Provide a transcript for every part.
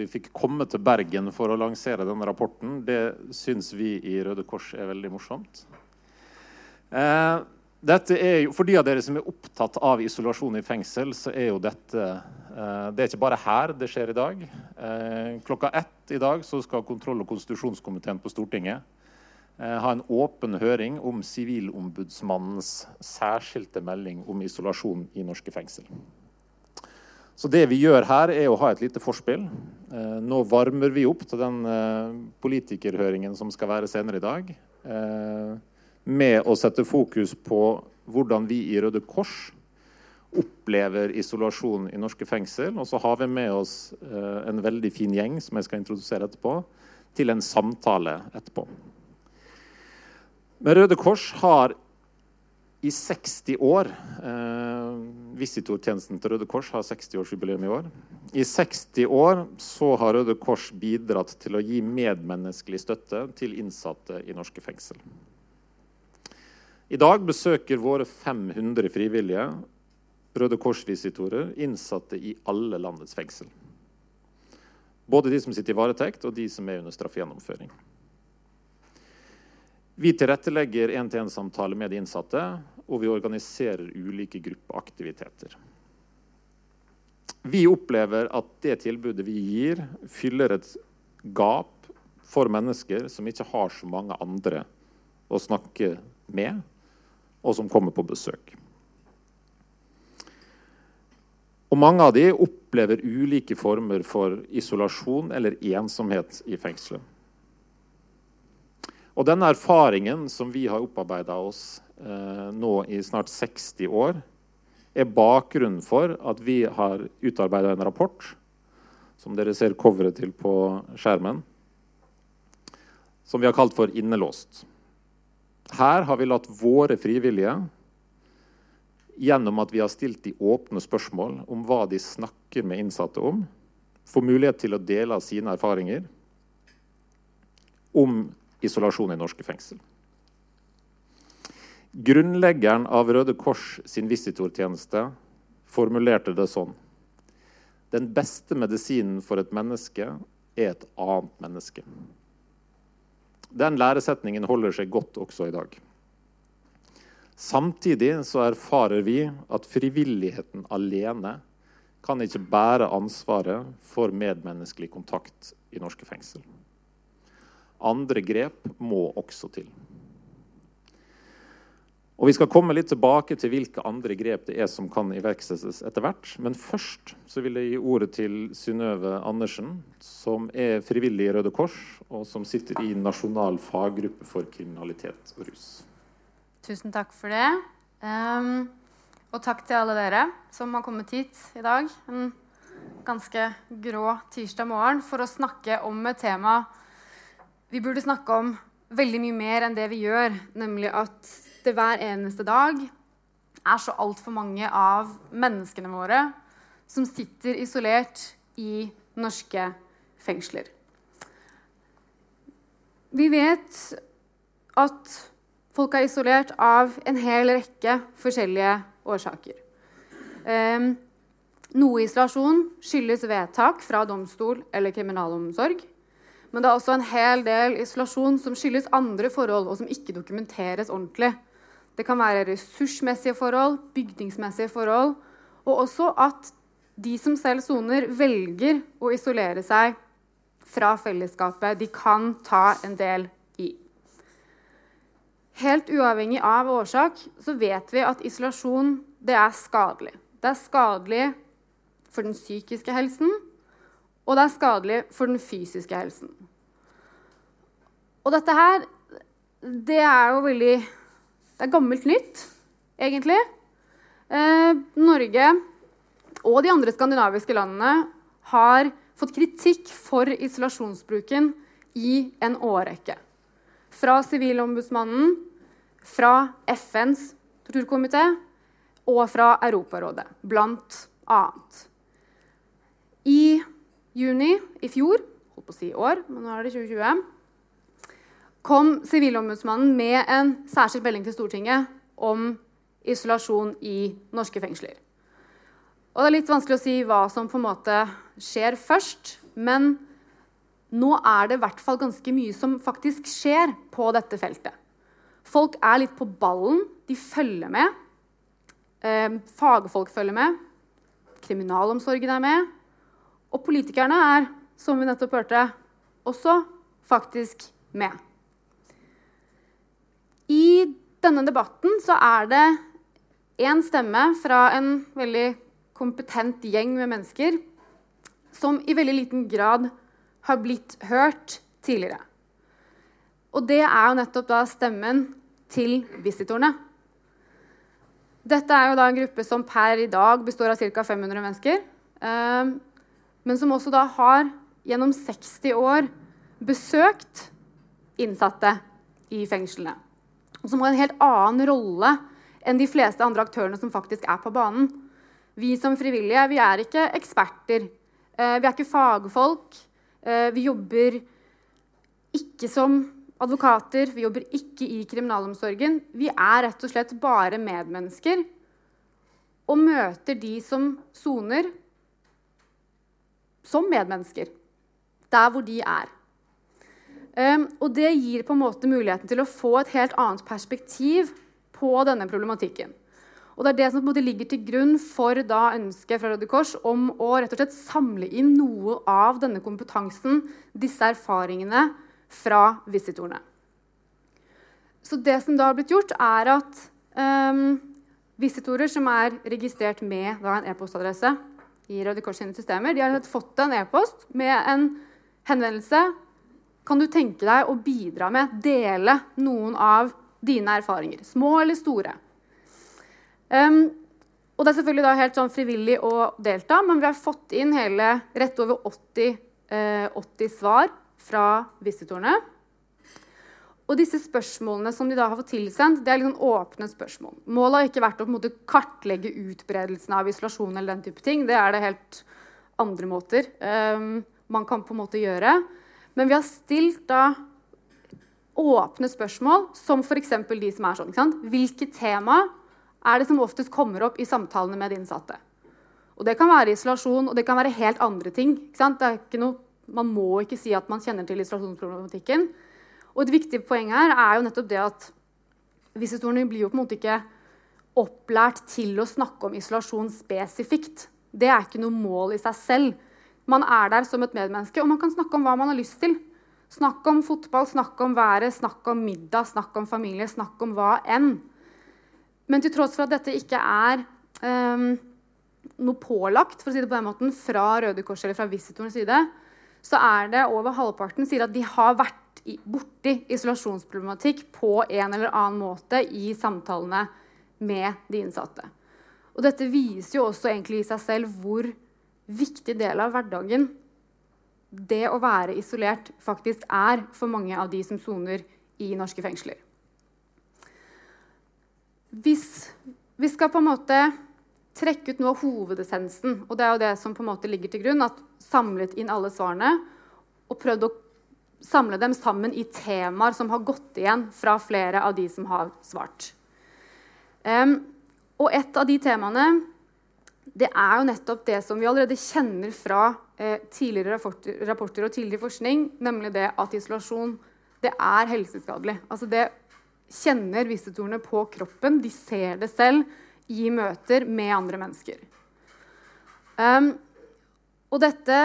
vi fikk komme til Bergen for å lansere denne rapporten, det syns vi i Røde Kors er veldig morsomt. Eh, dette er jo, for de av dere som er opptatt av isolasjon i fengsel, så er jo dette eh, Det er ikke bare her det skjer i dag. Eh, klokka ett i dag så skal kontroll- og konstitusjonskomiteen på Stortinget eh, ha en åpen høring om Sivilombudsmannens særskilte melding om isolasjon i norske fengsel. Så det vi gjør her, er å ha et lite forspill. Eh, nå varmer vi opp til den eh, politikerhøringen som skal være senere i dag, eh, med å sette fokus på hvordan vi i Røde Kors opplever isolasjon i norske fengsel. Og så har vi med oss en veldig fin gjeng som jeg skal introdusere etterpå, til en samtale etterpå. Men Røde Kors har i 60 år Visitortjenesten til Røde Kors har 60-årsjubileum i år. I 60 år så har Røde Kors bidratt til å gi medmenneskelig støtte til innsatte i norske fengsel. I dag besøker våre 500 frivillige Røde Kors-visitorer innsatte i alle landets fengsel. Både de som sitter i varetekt, og de som er under straffegjennomføring. Vi tilrettelegger én-til-én-samtale med de innsatte, og vi organiserer ulike gruppeaktiviteter. Vi opplever at det tilbudet vi gir, fyller et gap for mennesker som ikke har så mange andre å snakke med, og som kommer på besøk. Og mange av de opplever ulike former for isolasjon eller ensomhet i fengselet. Og denne erfaringen som vi har opparbeida oss nå i snart 60 år, er bakgrunnen for at vi har utarbeida en rapport, som dere ser coveret til på skjermen, som vi har kalt for 'Innelåst'. Her har vi latt våre frivillige, gjennom at vi har stilt de åpne spørsmål om hva de snakker med innsatte om, få mulighet til å dele av sine erfaringer om isolasjon i norske fengsel. Grunnleggeren av Røde Kors sin visitortjeneste formulerte det sånn. Den beste medisinen for et menneske er et annet menneske. Den læresetningen holder seg godt også i dag. Samtidig så erfarer vi at frivilligheten alene kan ikke bære ansvaret for medmenneskelig kontakt i norske fengsel. Andre grep må også til. Og Vi skal komme litt tilbake til hvilke andre grep det er som kan iverksettes etter hvert. Men først så vil jeg gi ordet til Synnøve Andersen, som er frivillig i Røde Kors, og som sitter i Nasjonal faggruppe for kriminalitet og rus. Tusen takk for det. Um, og takk til alle dere som har kommet hit i dag en ganske grå tirsdag morgen for å snakke om et tema vi burde snakke om veldig mye mer enn det vi gjør, nemlig at det hver eneste dag er så altfor mange av menneskene våre som sitter isolert i norske fengsler. Vi vet at folk er isolert av en hel rekke forskjellige årsaker. Um, noe isolasjon skyldes vedtak fra domstol eller kriminalomsorg. Men det er også en hel del isolasjon som skyldes andre forhold, og som ikke dokumenteres ordentlig. Det kan være ressursmessige forhold, bygningsmessige forhold, og også at de som selv soner, velger å isolere seg fra fellesskapet de kan ta en del i. Helt uavhengig av årsak så vet vi at isolasjon det er skadelig. Det er skadelig for den psykiske helsen, og det er skadelig for den fysiske helsen. Og dette her, det er jo veldig Det er gammelt nytt, egentlig. Eh, Norge og de andre skandinaviske landene har fått kritikk for isolasjonsbruken i en årrekke. Fra Sivilombudsmannen, fra FNs torturkomité og fra Europarådet, blant annet. I juni i fjor, holdt på å si i år, men nå er det 2020, kom Sivilombudsmannen med en særskilt melding til Stortinget om isolasjon i norske fengsler. Og det er litt vanskelig å si hva som på en måte skjer først. Men nå er det i hvert fall ganske mye som faktisk skjer på dette feltet. Folk er litt på ballen. De følger med. Eh, fagfolk følger med. Kriminalomsorgen er med. Og politikerne er, som vi nettopp hørte, også faktisk med. I denne debatten så er det én stemme fra en veldig kompetent gjeng med mennesker som i veldig liten grad har blitt hørt tidligere. Og det er jo nettopp da stemmen til visitorene. Dette er jo da en gruppe som per i dag består av ca. 500 mennesker. Eh, men som også da har gjennom 60 år besøkt innsatte i fengslene. Og som har en helt annen rolle enn de fleste andre aktørene som faktisk er på banen. Vi som frivillige vi er ikke eksperter. Eh, vi er ikke fagfolk. Eh, vi jobber ikke som advokater. Vi jobber ikke i kriminalomsorgen. Vi er rett og slett bare medmennesker og møter de som soner, som medmennesker. Der hvor de er. Um, og det gir på en måte muligheten til å få et helt annet perspektiv på denne problematikken. Og Det er det som på en måte ligger til grunn for da ønsket fra Røde Kors om å rett og slett samle inn noe av denne kompetansen, disse erfaringene, fra visitorene. Så det som da har blitt gjort, er at um, visitorer som er registrert med da, en e-postadresse i Røde Kors sine systemer, de har fått en e-post med en henvendelse kan du tenke deg å bidra med, dele noen av dine erfaringer. Små eller store. Um, og det er selvfølgelig da helt sånn frivillig å delta, men vi har fått inn hele rett over 80, eh, 80 svar fra visitorene. Og disse spørsmålene som de da har fått tilsendt, det er liksom åpne spørsmål. Målet har ikke vært å måte, kartlegge utbredelsen av isolasjon. eller den type ting. Det er det helt andre måter um, man kan på en måte gjøre. Men vi har stilt da åpne spørsmål, som f.eks. de som er sånn. Hvilke tema er det som oftest kommer opp i samtalene med de innsatte? Og Det kan være isolasjon, og det kan være helt andre ting. Noe, man må ikke si at man kjenner til isolasjonsproblematikken. Og Et viktig poeng her er jo nettopp det at visitorene blir jo på en måte ikke opplært til å snakke om isolasjon spesifikt. Det er ikke noe mål i seg selv. Man er der som et medmenneske, og man kan snakke om hva man har lyst til. Snakke om fotball, snakke om været, snakke om middag, snakke om familie, snakke om hva enn. Men til tross for at dette ikke er um, noe pålagt for å si det på den måten, fra Røde Kors eller fra visitorens side, så er det over halvparten sier at de har vært borti isolasjonsproblematikk på en eller annen måte i samtalene med de innsatte. Og dette viser jo også egentlig i seg selv hvor viktig del av hverdagen det å være isolert faktisk er for mange av de som soner i norske fengsler. Hvis vi skal på en måte trekke ut noe av hovedessensen, og det er jo det som på en måte ligger til grunn, at samlet inn alle svarene og prøvd å samle dem sammen i temaer som har gått igjen fra flere av de som har svart. Um, og et av de temaene det er jo nettopp det som vi allerede kjenner fra eh, tidligere rapporter, og tidligere forskning, nemlig det at isolasjon det er helseskadelig. Altså det kjenner visitorene på kroppen. De ser det selv i møter med andre mennesker. Um, og dette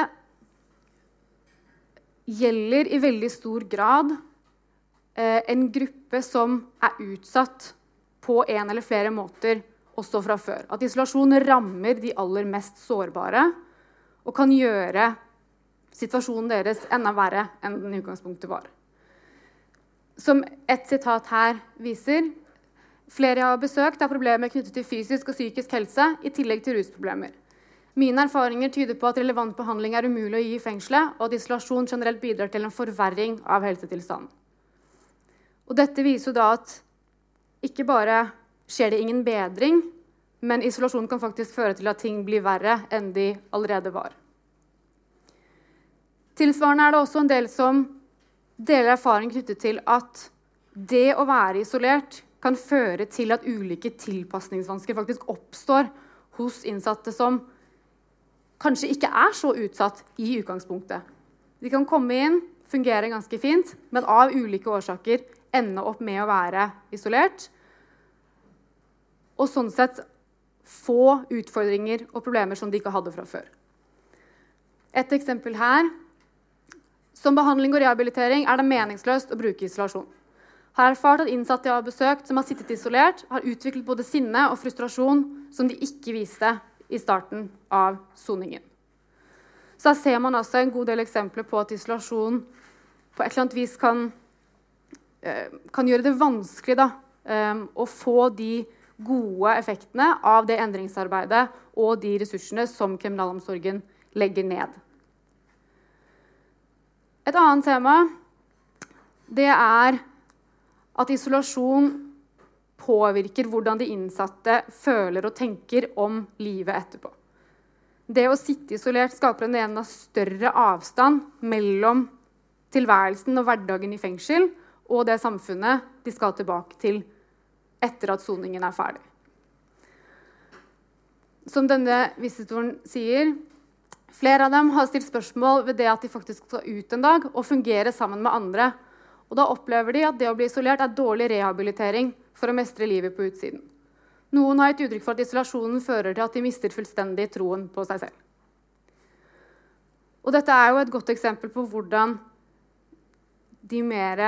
gjelder i veldig stor grad eh, en gruppe som er utsatt på en eller flere måter også fra før. At isolasjon rammer de aller mest sårbare og kan gjøre situasjonen deres enda verre enn den i utgangspunktet var. Som et sitat her viser Flere jeg har besøkt, har problemer knyttet til fysisk og psykisk helse i tillegg til rusproblemer. Mine erfaringer tyder på at relevant behandling er umulig å gi i fengselet, og at isolasjon generelt bidrar til en forverring av helsetilstanden. Og dette viser jo da at ikke bare skjer det ingen bedring, men isolasjon kan faktisk føre til at ting blir verre enn de allerede var. Tilsvarende er det også en del som deler erfaring knyttet til at det å være isolert kan føre til at ulike tilpasningsvansker faktisk oppstår hos innsatte som kanskje ikke er så utsatt i utgangspunktet. De kan komme inn, fungere ganske fint, men av ulike årsaker ende opp med å være isolert. Og sånn sett få utfordringer og problemer som de ikke hadde fra før. Et eksempel her. Som behandling og rehabilitering er det meningsløst å bruke isolasjon. Har erfart at innsatte jeg har besøkt som har sittet isolert, har utviklet både sinne og frustrasjon som de ikke viste i starten av soningen. Så her ser man altså en god del eksempler på at isolasjon på et eller annet vis kan, eh, kan gjøre det vanskelig da, eh, å få de gode effektene av det endringsarbeidet og de ressursene som kriminalomsorgen legger ned. Et annet tema det er at isolasjon påvirker hvordan de innsatte føler og tenker om livet etterpå. Det å sitte isolert skaper en enda større avstand mellom tilværelsen og hverdagen i fengsel og det samfunnet de skal tilbake til etter at soningen er ferdig. Som denne visitoren sier, flere av dem har stilt spørsmål ved det at de faktisk skal ut en dag og fungere sammen med andre. Og da opplever de at det å bli isolert er dårlig rehabilitering for å mestre livet på utsiden. Noen har gitt uttrykk for at isolasjonen fører til at de mister fullstendig troen på seg selv. Og dette er jo et godt eksempel på hvordan de mer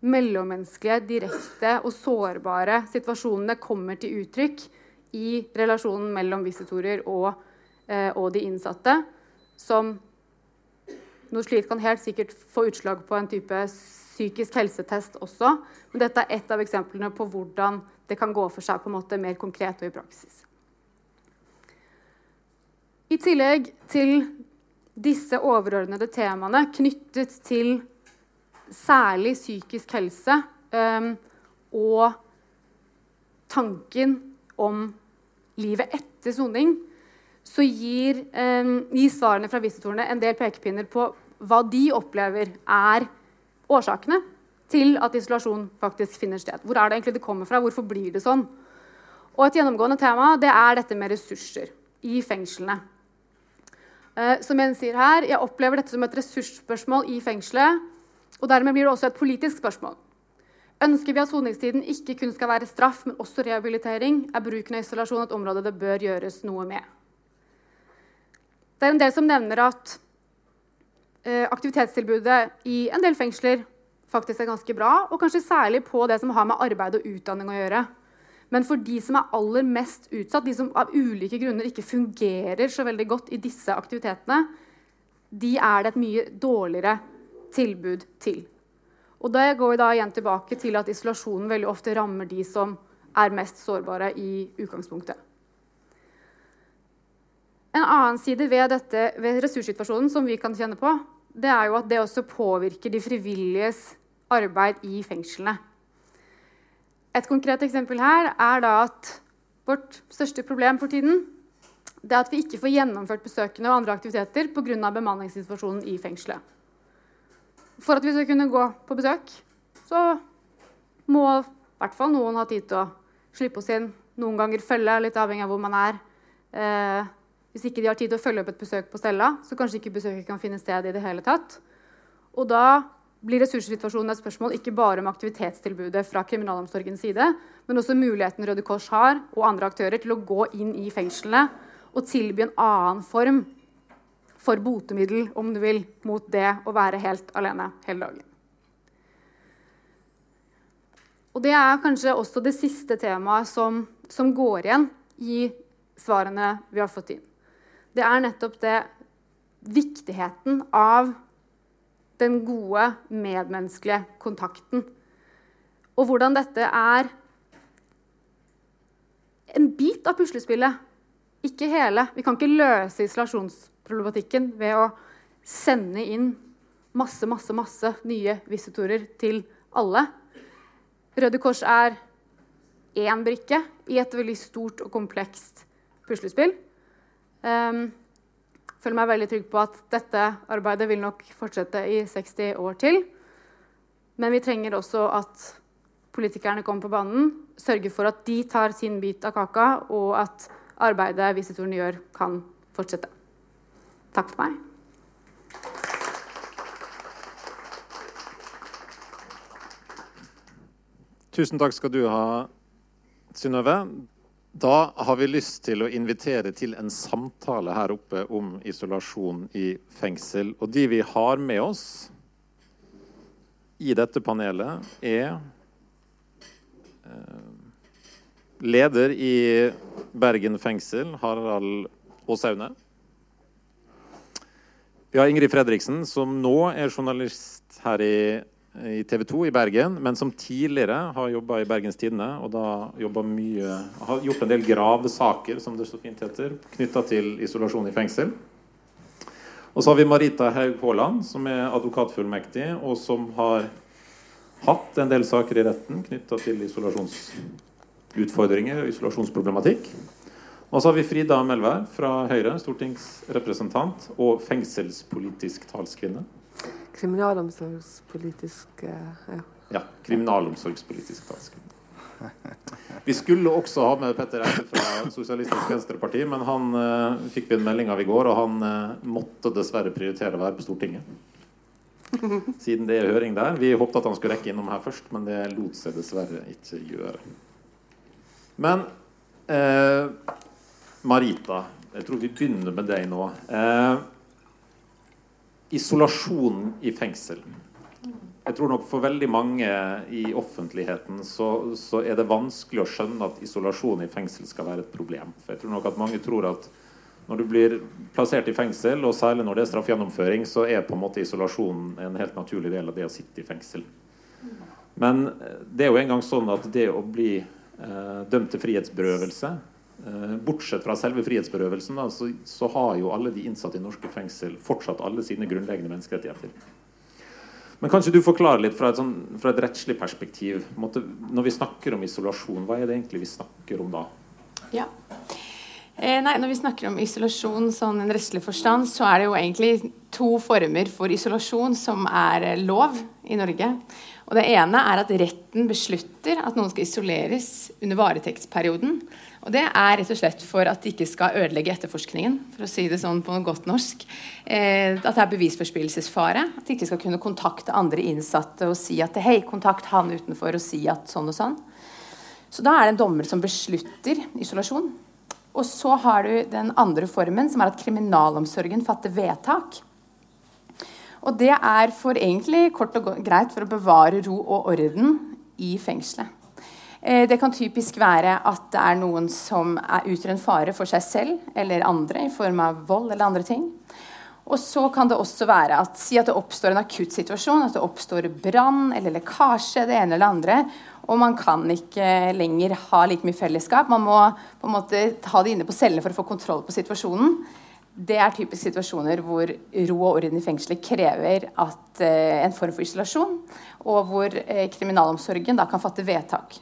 mellommenneskelige, direkte og sårbare situasjonene kommer til uttrykk i relasjonen mellom visitorer og, eh, og de innsatte, som noe slikt kan helt sikkert få utslag på en type psykisk helsetest også. Men dette er ett av eksemplene på hvordan det kan gå for seg på en måte mer konkret og i praksis. I tillegg til disse overordnede temaene knyttet til særlig psykisk helse um, og tanken om livet etter soning, så gir, um, gir svarene fra visitorene en del pekepinner på hva de opplever er årsakene til at isolasjon faktisk finner sted. Hvor er det egentlig det kommer fra? Hvorfor blir det sånn? Og Et gjennomgående tema det er dette med ressurser i fengslene. Uh, som en sier her, Jeg opplever dette som et ressursspørsmål i fengselet. Og Dermed blir det også et politisk spørsmål. Ønsker vi at soningstiden ikke kun skal være straff, men også rehabilitering, er bruken av isolasjon et område det bør gjøres noe med. Det er en del som nevner at uh, aktivitetstilbudet i en del fengsler faktisk er ganske bra, og kanskje særlig på det som har med arbeid og utdanning å gjøre. Men for de som er aller mest utsatt, de som av ulike grunner ikke fungerer så veldig godt i disse aktivitetene, de er det et mye dårligere tilbud til. Og Det går da igjen tilbake til at isolasjonen veldig ofte rammer de som er mest sårbare i utgangspunktet. En annen side ved, dette, ved ressurssituasjonen som vi kan kjenne på, det er jo at det også påvirker de frivilliges arbeid i fengslene. Et konkret eksempel her er da at vårt største problem for tiden det er at vi ikke får gjennomført besøkende og andre aktiviteter pga. bemanningssituasjonen i fengselet. For at vi skal kunne gå på besøk, så må i hvert fall noen ha tid til å slippe oss inn. Noen ganger følge, litt avhengig av hvor man er. Eh, hvis ikke de har tid til å følge opp et besøk på Stella, så kanskje ikke besøket kan finne sted i det hele tatt. Og da blir ressurssituasjonen et spørsmål ikke bare om aktivitetstilbudet fra kriminalomsorgens side, men også muligheten Røde Kors har, og andre aktører, til å gå inn i fengslene og tilby en annen form for botemiddel, om du vil, mot det å være helt alene hele dagen. Og Det er kanskje også det siste temaet som, som går igjen i svarene vi har fått inn. Det er nettopp det viktigheten av den gode medmenneskelige kontakten. Og hvordan dette er en bit av puslespillet, ikke hele. Vi kan ikke løse isolasjonsproblematikken ved å sende inn masse, masse, masse nye visitorer til alle. Røde Kors er én brikke i et veldig stort og komplekst puslespill. Um, føler meg veldig trygg på at dette arbeidet vil nok fortsette i 60 år til. Men vi trenger også at politikerne kommer på banen, sørger for at de tar sin bit av kaka, og at arbeidet visitorene gjør, kan fortsette. Takk for meg. Tusen takk skal du ha, Synnøve. Da har vi lyst til å invitere til en samtale her oppe om isolasjon i fengsel. Og de vi har med oss i dette panelet, er eh, leder i Bergen fengsel, Harald Åsaune. Vi har Ingrid Fredriksen, som nå er journalist her i i TV 2 i Bergen, men som tidligere har jobba i Bergens Tidende. Og da mye, har gjort en del gravesaker, som det så fint heter, knytta til isolasjon i fengsel. Og så har vi Marita Haug Haaland, som er advokatfullmektig, og som har hatt en del saker i retten knytta til isolasjonsutfordringer og isolasjonsproblematikk. Og så har vi Frida Melvær fra Høyre, stortingsrepresentant og fengselspolitisk talskvinne. Kriminalomsorgspolitisk ja. ja. Kriminalomsorgspolitisk talskvinne. Vi skulle også ha med Petter Eide fra Sosialistisk Venstreparti, men han uh, fikk vi en melding av i går, og han uh, måtte dessverre prioritere å være på Stortinget. Siden det er høring der. Vi håpet at han skulle rekke innom her først, men det lot seg dessverre ikke gjøre. Men uh, Marita, jeg tror vi begynner med deg nå. Eh, isolasjon i fengsel. Jeg tror nok For veldig mange i offentligheten så, så, er det vanskelig å skjønne at isolasjon i fengsel skal være et problem. For jeg tror nok at Mange tror at når du blir plassert i fengsel, og særlig når det er straffegjennomføring, så er på en måte isolasjonen en helt naturlig del av det å sitte i fengsel. Men det er jo engang sånn at det å bli eh, dømt til frihetsberøvelse bortsett fra selve frihetsberøvelsen, da, så, så, har jo alle de innsatte i norske fengsel fortsatt alle sine grunnleggende menneskerettigheter. Men kanskje du forklarer litt fra et, sånn, fra et rettslig perspektiv. Måtte, når vi snakker om isolasjon, hva er det egentlig vi snakker om da? Ja. Eh, nei, når vi snakker om isolasjon sånn en rettslig forstand, så er det jo egentlig to former for isolasjon som er lov i Norge. Og Det ene er at retten beslutter at noen skal isoleres under varetektsperioden. Og Det er rett og slett for at de ikke skal ødelegge etterforskningen. for å si det sånn på noe godt norsk. Eh, at det er bevisforspillelsesfare. At de ikke skal kunne kontakte andre innsatte og si at hei, kontakt han utenfor og si at sånn og sånn. Så da er det en dommer som beslutter isolasjon. Og så har du den andre formen, som er at kriminalomsorgen fatter vedtak. Og det er for egentlig kort og greit for å bevare ro og orden i fengselet. Eh, det kan typisk være at det er noen som er utgjør en fare for seg selv eller andre i form av vold eller andre ting. Og så kan det også være at si at det oppstår en akutt situasjon, at det oppstår brann eller lekkasje, det ene eller andre, og man kan ikke lenger ha like mye fellesskap. Man må på en måte ha det inne på cellene for å få kontroll på situasjonen det er typisk situasjoner hvor ro og orden i fengselet krever at, eh, en form for isolasjon, og hvor eh, kriminalomsorgen da kan fatte vedtak.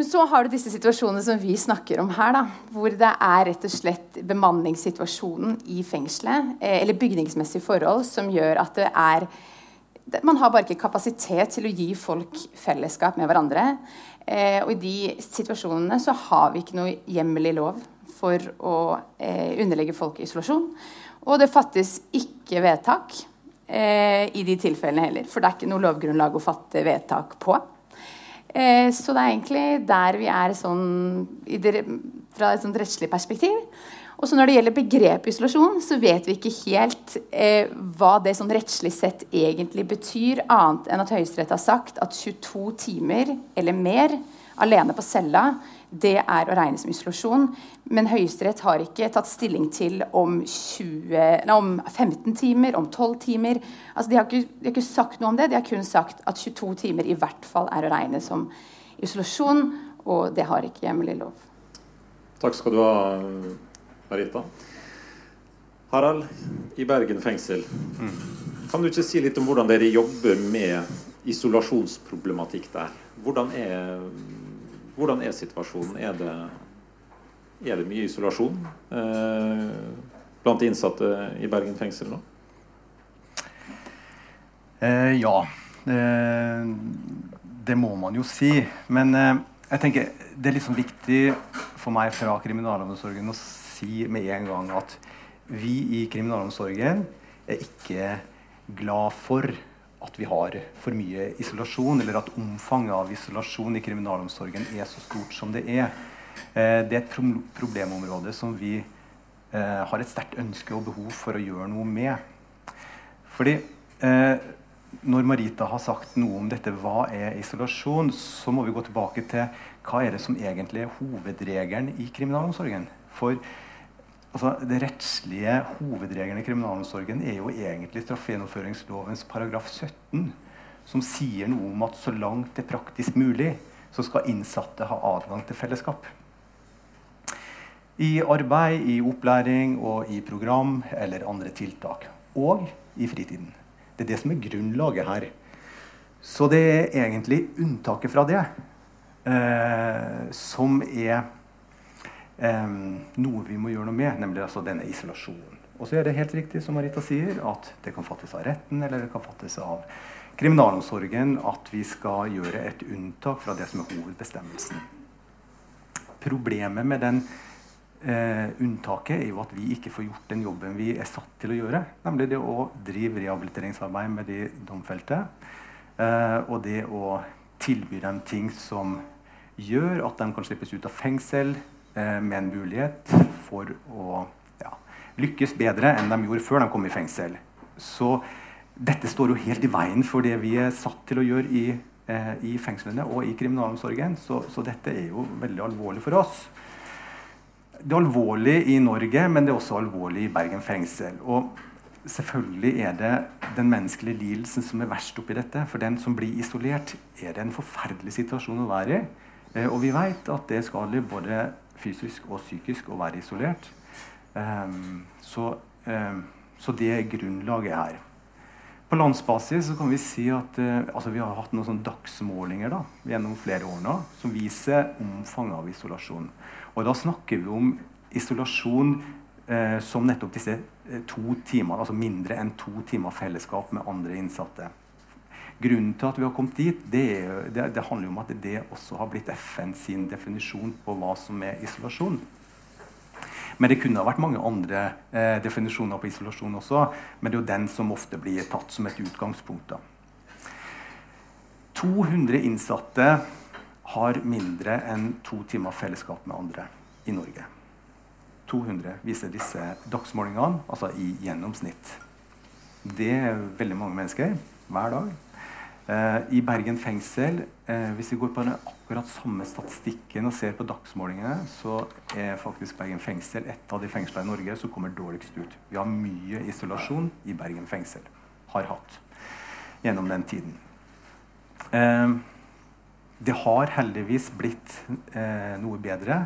Men så har du disse situasjonene som vi snakker om her, da, hvor det er rett og slett bemanningssituasjonen i fengselet, eh, eller bygningsmessige forhold, som gjør at det er Man har bare ikke kapasitet til å gi folk fellesskap med hverandre. Eh, og i de situasjonene så har vi ikke noe hjemmel i lov for å eh, underlegge folk isolasjon. Og det fattes ikke vedtak eh, i de tilfellene heller. For det er ikke noe lovgrunnlag å fatte vedtak på. Eh, så det er egentlig der vi er sånn, fra et sånt rettslig perspektiv. Og så Når det gjelder begrepet isolasjon, så vet vi ikke helt eh, hva det sånn rettslig sett egentlig betyr, annet enn at Høyesterett har sagt at 22 timer eller mer alene på cella det er å regne som isolasjon. Men Høyesterett har ikke tatt stilling til om, 20, nei, om 15 timer, om 12 timer. Altså, de, har ikke, de, har ikke, sagt noe om det. De har kun sagt at 22 timer i hvert fall er å regne som isolasjon. Og det har ikke hjemmel i lov. Takk skal du ha, Marita. Harald, i Bergen fengsel. Kan du ikke si litt om hvordan dere jobber med isolasjonsproblematikk der? Hvordan er hvordan er situasjonen? Er det, er det mye isolasjon eh, blant de innsatte i Bergen fengsel nå? Eh, ja. Eh, det må man jo si. Men eh, jeg tenker det er liksom viktig for meg fra kriminalomsorgen å si med en gang at vi i kriminalomsorgen er ikke glad for at vi har for mye isolasjon, eller at omfanget av isolasjon i kriminalomsorgen er så stort som det er. Eh, det er et problemområde som vi eh, har et sterkt ønske og behov for å gjøre noe med. Fordi eh, når Marita har sagt noe om dette, hva er isolasjon, så må vi gå tilbake til hva er det som egentlig er hovedregelen i kriminalomsorgen. For altså, det rettslige hovedregelen i kriminalomsorgen er jo egentlig straffegjennomføringslovens paragraf 17, som sier noe om at så langt det er praktisk mulig, så skal innsatte ha adgang til fellesskap. I arbeid, i opplæring og i program eller andre tiltak. Og i fritiden. Det er det som er grunnlaget her. Så det er egentlig unntaket fra det eh, som er eh, noe vi må gjøre noe med, nemlig altså denne isolasjonen. Og så er det helt riktig som Marita sier, at det kan fattes av retten eller det kan fattes av kriminalomsorgen at vi skal gjøre et unntak fra det som er hovedbestemmelsen. Problemet med den eh, unntaket er jo at vi ikke får gjort den jobben vi er satt til å gjøre. Nemlig det å drive rehabiliteringsarbeid med de domfelte. Eh, og det å tilby dem ting som gjør at de kan slippes ut av fengsel med en mulighet for å ja, lykkes bedre enn de gjorde før de kom i fengsel. Så dette står jo helt i veien for det vi er satt til å gjøre i, eh, i fengslene og i kriminalomsorgen. Så, så dette er jo veldig alvorlig for oss det er alvorlig i Norge, men det er også alvorlig i Bergen fengsel. Og selvfølgelig er det den menneskelige lidelsen som er verst oppi dette. For den som blir isolert, er det en forferdelig situasjon å være i. Eh, og vi vet at det er skadelig både fysisk og psykisk å være isolert. Um, så, um, så, det er grunnlaget her. På landsbasis kan vi si at uh, altså vi har hatt noen sånn dagsmålinger da, gjennom flere år nå, som viser omfanget av isolasjon. Og da snakker vi om isolasjon eh, som nettopp disse eh, to timene, altså mindre enn to timer fellesskap med andre innsatte. Grunnen til at vi har kommet dit, det, det, det handler om at det også har blitt FN sin definisjon på hva som er isolasjon. Men det kunne ha vært mange andre eh, definisjoner på isolasjon også. Men det er jo den som ofte blir tatt som et utgangspunkt. Da. 200 innsatte har mindre enn to timer fellesskap med andre i Norge. 200 viser disse dagsmålingene, altså i gjennomsnitt. Det er veldig mange mennesker hver dag. Eh, I Bergen fengsel, eh, hvis vi går på den akkurat samme statistikken og ser på dagsmålingene, så er faktisk Bergen fengsel et av de fengslene i Norge som kommer dårligst ut. Vi har mye isolasjon i Bergen fengsel. Har hatt gjennom den tiden. Eh, det har heldigvis blitt noe bedre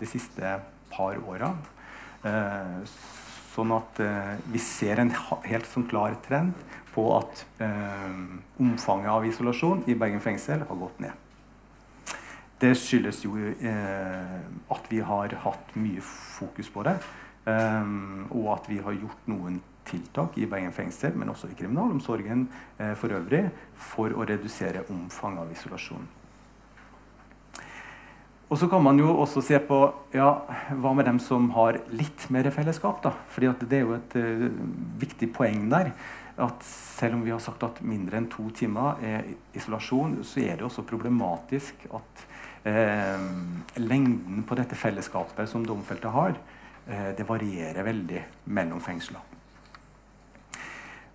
de siste par åra. Sånn at vi ser en helt sånn klar trend på at eh, omfanget av isolasjon i Bergen fengsel har gått ned. Det skyldes jo eh, at vi har hatt mye fokus på det, og at vi har gjort noen tiltak i Bergen fengsel, men også i kriminalomsorgen eh, for øvrig, for å redusere omfanget av isolasjon. Og så kan man jo også se på ja, hva med dem som har litt mer fellesskap. da? Fordi Det er jo et uh, viktig poeng der. At Selv om vi har sagt at mindre enn to timer er isolasjon, så er det også problematisk at eh, lengden på dette fellesskapet som domfelte har, eh, det varierer veldig mellom fengsler.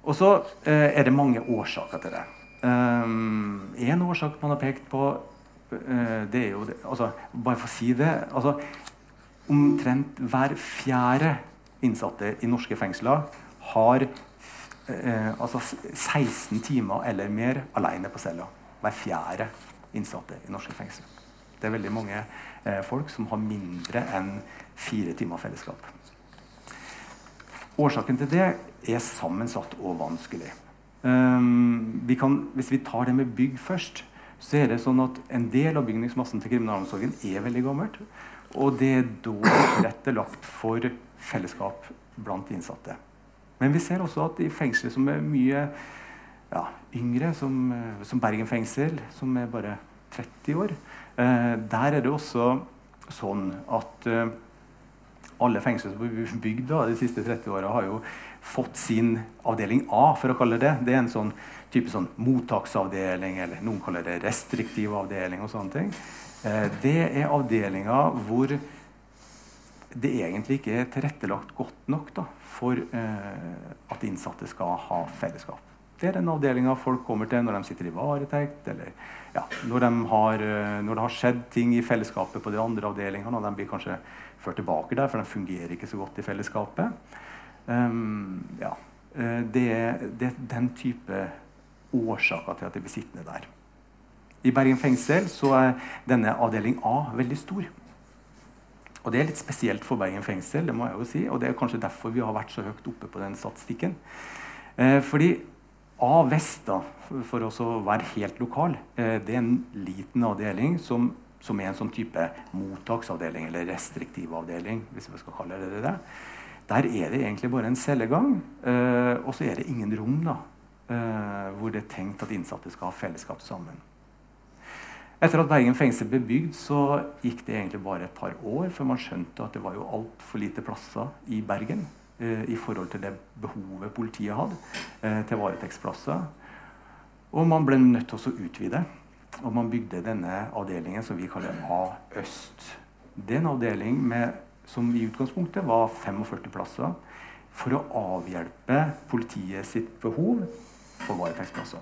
Og så eh, er det mange årsaker til det. Um, en årsak man har pekt på, uh, det er jo det, altså, Bare for å si det altså, Omtrent hver fjerde innsatte i norske fengsler har uh, altså 16 timer eller mer alene på cella. Hver fjerde innsatte i norske fengsel. Det er veldig mange eh, folk som har mindre enn fire timer fellesskap. Årsaken til det er sammensatt og vanskelig. Um, vi kan, hvis vi tar det med bygg først, så er det sånn at en del av bygningsmassen til kriminalomsorgen er veldig gammelt. Og det er da tilrettelagt for fellesskap blant de innsatte. Men vi ser også at i fengsler som er mye ja, yngre, som, som, Bergen fengsel, som er bare 30 år, eh, der er det også sånn at eh, alle fengsler som er bygd de siste 30 åra, har jo fått sin avdeling A, for å kalle det det. er en sånn type sånn mottaksavdeling, eller noen kaller det restriktiv avdeling. og sånne ting. Eh, det er avdelinger hvor det egentlig ikke er tilrettelagt godt nok da, for eh, at innsatte skal ha fellesskap. Det er den avdelinga folk kommer til når de sitter i varetekt, eller ja, når, de har, eh, når, det har skjedd ting i fellesskapet på de andre avdelingene, og de blir kanskje ført tilbake der, for de fungerer ikke så godt i fellesskapet. Um, ja, eh, det, det, er den type årsaker til at de blir sittende der. I Bergen fengsel så er denne avdeling A veldig stor. Og det er litt spesielt for Bergen fengsel, det må jeg jo si, og det er kanskje derfor vi har vært så høyt oppe på den statistikken. Eh, fordi A vest, da, for å være helt lokal, eh, det er en liten avdeling som, som, er en sånn type mottaksavdeling, eller restriktiv avdeling, hvis vi skal kalle det det. Der er det egentlig bare en cellegang, eh, og så er det ingen rom da, eh, hvor det er tenkt at innsatte skal ha fellesskap sammen. Etter at Bergen fengsel ble bygd, så gikk det egentlig bare et par år før man skjønte at det var jo altfor lite plasser i Bergen eh, i forhold til det behovet politiet hadde eh, til varetektsplasser. Og man ble nødt til å utvide. Og man bygde denne avdelingen som vi kaller A-øst. Det er en avdeling med, som i utgangspunktet var 45 plasser for å avhjelpe politiet sitt behov for varetektsplasser.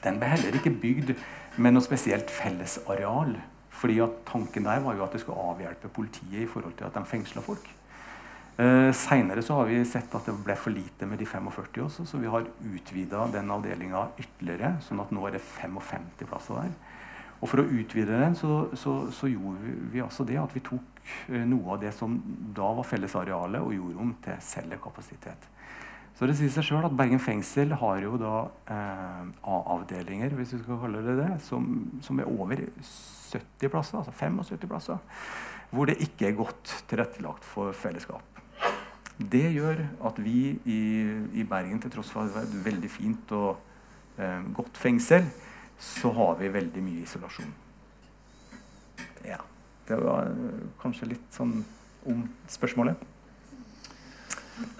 Den ble heller ikke bygd med noe spesielt fellesareal. fordi at tanken der var jo at det skulle avhjelpe politiet i forhold til at de fengsla folk. Eh, Seinere har vi sett at det ble for lite med de 45 også, så vi har utvida den avdelinga ytterligere. sånn at nå er det 55 plasser der. Og for å utvide den så, så, så gjorde vi altså det at vi tok eh, noe av det som da var fellesarealet, og gjorde om til cellekapasitet. Så det sier seg sjøl at Bergen fengsel har jo da eh, A-avdelinger hvis vi skal kalle det det, som, som, er over 70 plasser, altså 75 plasser, hvor det ikke er godt tilrettelagt for fellesskap. Det gjør at vi i, i Bergen, til tross for at det er et veldig fint og eh, godt fengsel, så har vi veldig mye isolasjon. Ja. Det var eh, kanskje litt sånn om spørsmålet.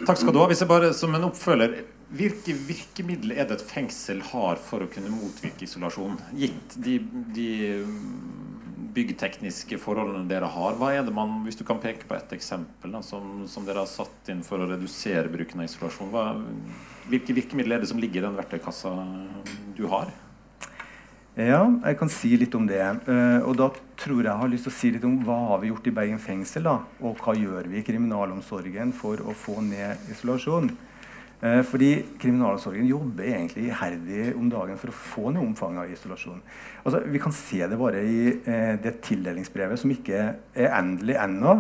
Takk skal du ha. Hvis jeg bare som en oppfølger Hvilke virkemidler er det et fengsel har for å kunne motvirke isolasjon? Gitt de, de byggtekniske forholdene dere har, hva er det man, hvis du kan peke på et eksempel da, som, som, dere har satt inn for å redusere bruken av isolasjon, hva, hvilke virkemidler er det som ligger i den verktøykassa du har? Ja, jeg kan si litt om det. Uh, og da tror jeg jeg har lyst til å si litt om hva har vi gjort i Bergen fengsel, da, og hva gjør vi i kriminalomsorgen for å få ned isolasjon. Uh, fordi kriminalomsorgen jobber egentlig iherdig om dagen for å få ned omfanget av isolasjon. Altså, vi kan se det bare i uh, det tildelingsbrevet, som ikke er endelig ennå.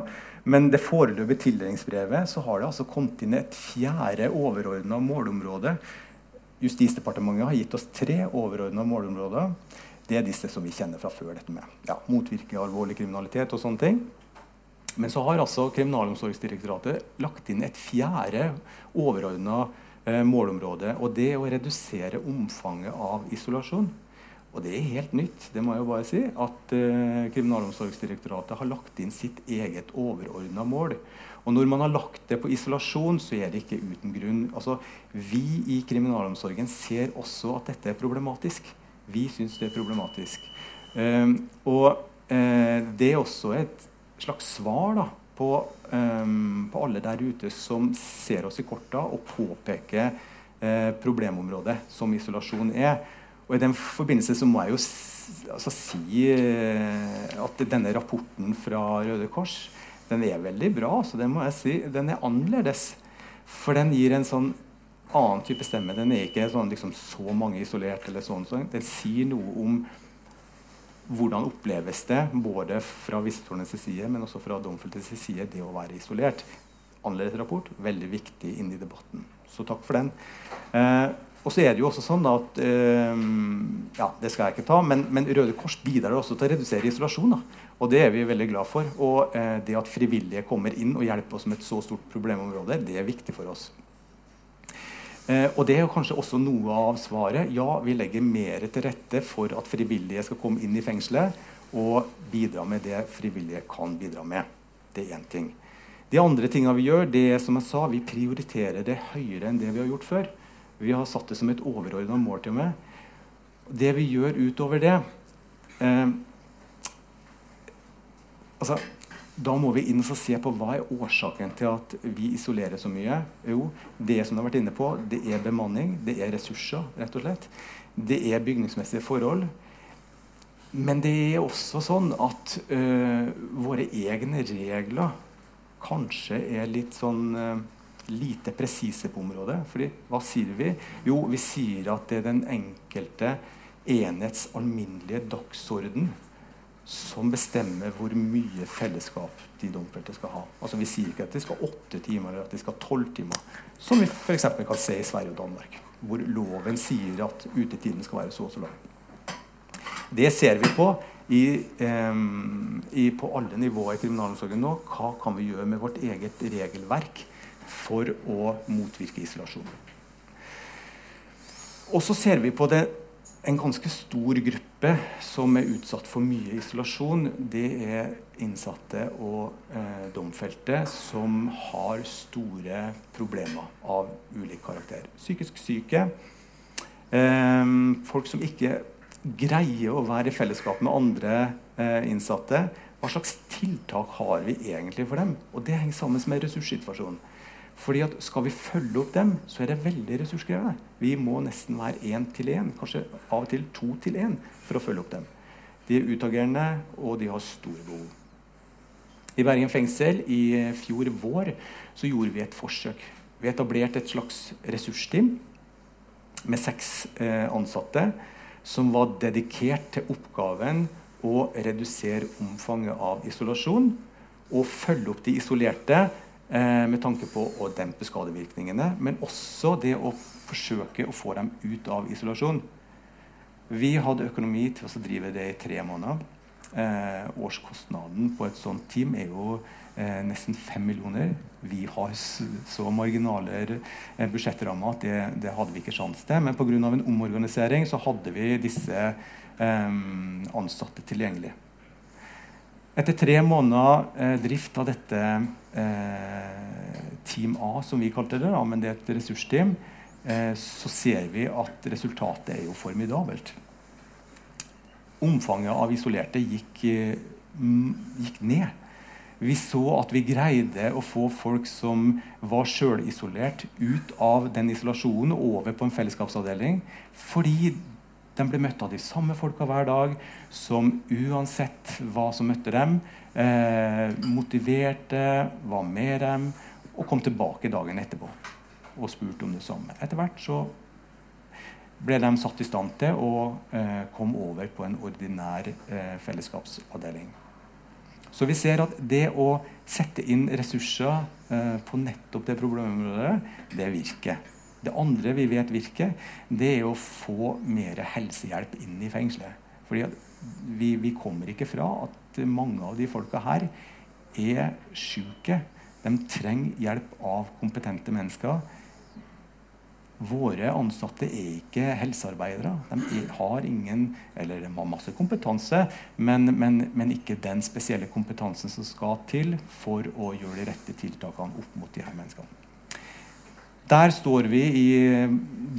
Men det foreløpige tildelingsbrevet så har det altså kommet inn et fjerde overordna målområde Justisdepartementet har gitt oss tre overordna målområder. Det er disse som vi kjenner fra før. dette med ja, Motvirke alvorlig kriminalitet og sånne ting. Men så har altså Kriminalomsorgsdirektoratet lagt inn et fjerde overordna eh, målområde. Og det er å redusere omfanget av isolasjon. Og det er helt nytt, det må jeg jo bare si, at eh, Kriminalomsorgsdirektoratet har lagt inn sitt eget overordna mål. Og når man har lagt det på isolasjon, så er det ikke uten grunn. Altså, vi i kriminalomsorgen ser også at dette er problematisk. Vi syns det er problematisk. Um, og uh, det er også et slags svar da, på, um, på, alle der ute som ser oss i korta og påpeker uh, problemområdet som isolasjon er. Og I den forbindelse så må jeg jo altså, si uh, at denne rapporten fra Røde Kors den er veldig bra, så det må jeg si. Den er annerledes. For den gir en sånn annen type stemme. Den er ikke sånn, liksom, så mange isolert. eller sånn, sånn. Den sier noe om hvordan oppleves det, både fra visitorens side, men også fra domfeltes side, det å være isolert. Annerledes rapport. Veldig viktig inn i debatten. Så takk for den. Eh, og så er det jo også sånn at eh, ja, Det skal jeg ikke ta, men, men, Røde Kors bidrar også til å redusere isolasjon. Da. Og det er vi veldig glad for. Og eh, det at frivillige kommer inn og hjelper oss med et så stort problemområde, det er viktig for oss. Eh, og det er kanskje også noe av svaret. Ja, vi legger mer til rette for at frivillige skal komme inn i fengselet og bidra med det frivillige kan bidra med. Det er én ting. De andre tingene vi gjør, det er som jeg sa, vi prioriterer det høyere enn det vi har gjort før. Vi har satt det som et overordna mål til og med. Det vi gjør utover det eh, altså, Da må vi inn og se på hva er årsaken til at vi isolerer så mye. Jo, det som du har vært inne på, det er bemanning, det er ressurser, rett og slett. Det er bygningsmessige forhold. Men det er også sånn at øh, våre egne regler kanskje er litt sånn øh, lite presise på området. Fordi hva sier vi? Jo, vi sier at det er den enkelte enhets alminnelige dagsorden som bestemmer hvor mye fellesskap de domfelte skal ha. Altså Vi sier ikke at de skal åtte timer eller at de skal tolv timer, som vi f.eks. kan se i Sverige og Danmark, hvor loven sier at utetiden skal være så og så lang. Det ser vi på i, eh, i, på alle nivåer i kriminalomsorgen nå. Hva kan vi gjøre med vårt eget regelverk for å motvirke isolasjon? Og så ser vi på det en ganske stor gruppe som er utsatt for mye isolasjon, det er innsatte og eh, domfelte som har store problemer av ulik karakter. Psykisk syke. Eh, folk som ikke greier å være i fellesskap med andre eh, innsatte. Hva slags tiltak har vi egentlig for dem? Og det henger sammen med ressurssituasjonen. Fordi at Skal vi følge opp dem, så er det veldig ressurskrevende. Vi må nesten være én til én, kanskje av og til to til én, for å følge opp dem. De er utagerende, og de har store behov. I Bergen fengsel i fjor vår så gjorde vi et forsøk. Vi etablerte et slags ressursteam med seks eh, ansatte som var dedikert til oppgaven å redusere omfanget av isolasjon og følge opp de isolerte med tanke på å dempe skadevirkningene, men også det å forsøke å få dem ut av isolasjon. Vi hadde økonomi til å drive det i tre måneder. Eh, årskostnaden på et sånt team er jo eh, nesten fem millioner. Vi har så marginale eh, budsjettrammer at det, det, hadde vi ikke sjanse til. Men pga. en omorganisering så hadde vi disse eh, ansatte tilgjengelig. Etter tre måneder eh, drift av dette eh, Team A, som vi kalte det, da, men det er et ressursteam, eh, så ser vi at resultatet er jo formidabelt. Omfanget av isolerte gikk, gikk ned. Vi så at vi greide å få folk som var sjølisolert, ut av den isolasjonen og over på en fellesskapsavdeling. Fordi de ble møtt av de samme folka hver dag, som uansett hva som møtte dem, eh, motiverte, var med dem og kom tilbake dagen etterpå og spurte om det samme. Etter hvert så ble de satt i stand til å eh, komme over på en ordinær eh, fellesskapsavdeling. Så vi ser at det å sette inn ressurser eh, på nettopp det problemområdet, det virker. Det andre vi vet virker, det er å få mer helsehjelp inn i fengselet. Fordi vi, vi, kommer ikke fra at mange av de folka her er syke. De trenger hjelp av kompetente mennesker. Våre ansatte er ikke helsearbeidere. De har ingen, eller de har masse kompetanse, men, men, men, ikke den spesielle kompetansen som skal til for å gjøre de rette tiltakene opp mot de her menneskene. Der står vi i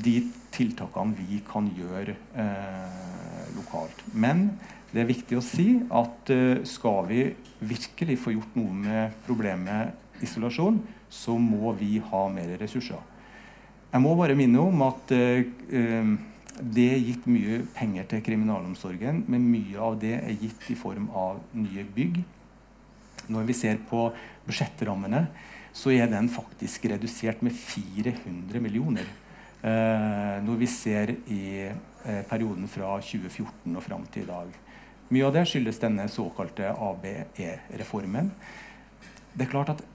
de tiltakene vi kan gjøre eh, lokalt. Men det er viktig å si at eh, skal vi virkelig få gjort noe med problemet isolasjon, så må vi ha mer ressurser. Jeg må bare minne om at eh, eh det er gitt mye penger til kriminalomsorgen, men mye av det er gitt i form av nye bygg. Når vi ser på budsjettrammene, så er den faktisk redusert med 400 millioner. Eh, når vi ser i eh, perioden fra 2014 og fram til i dag. Mye av det skyldes denne såkalte ABE-reformen. Det er klart at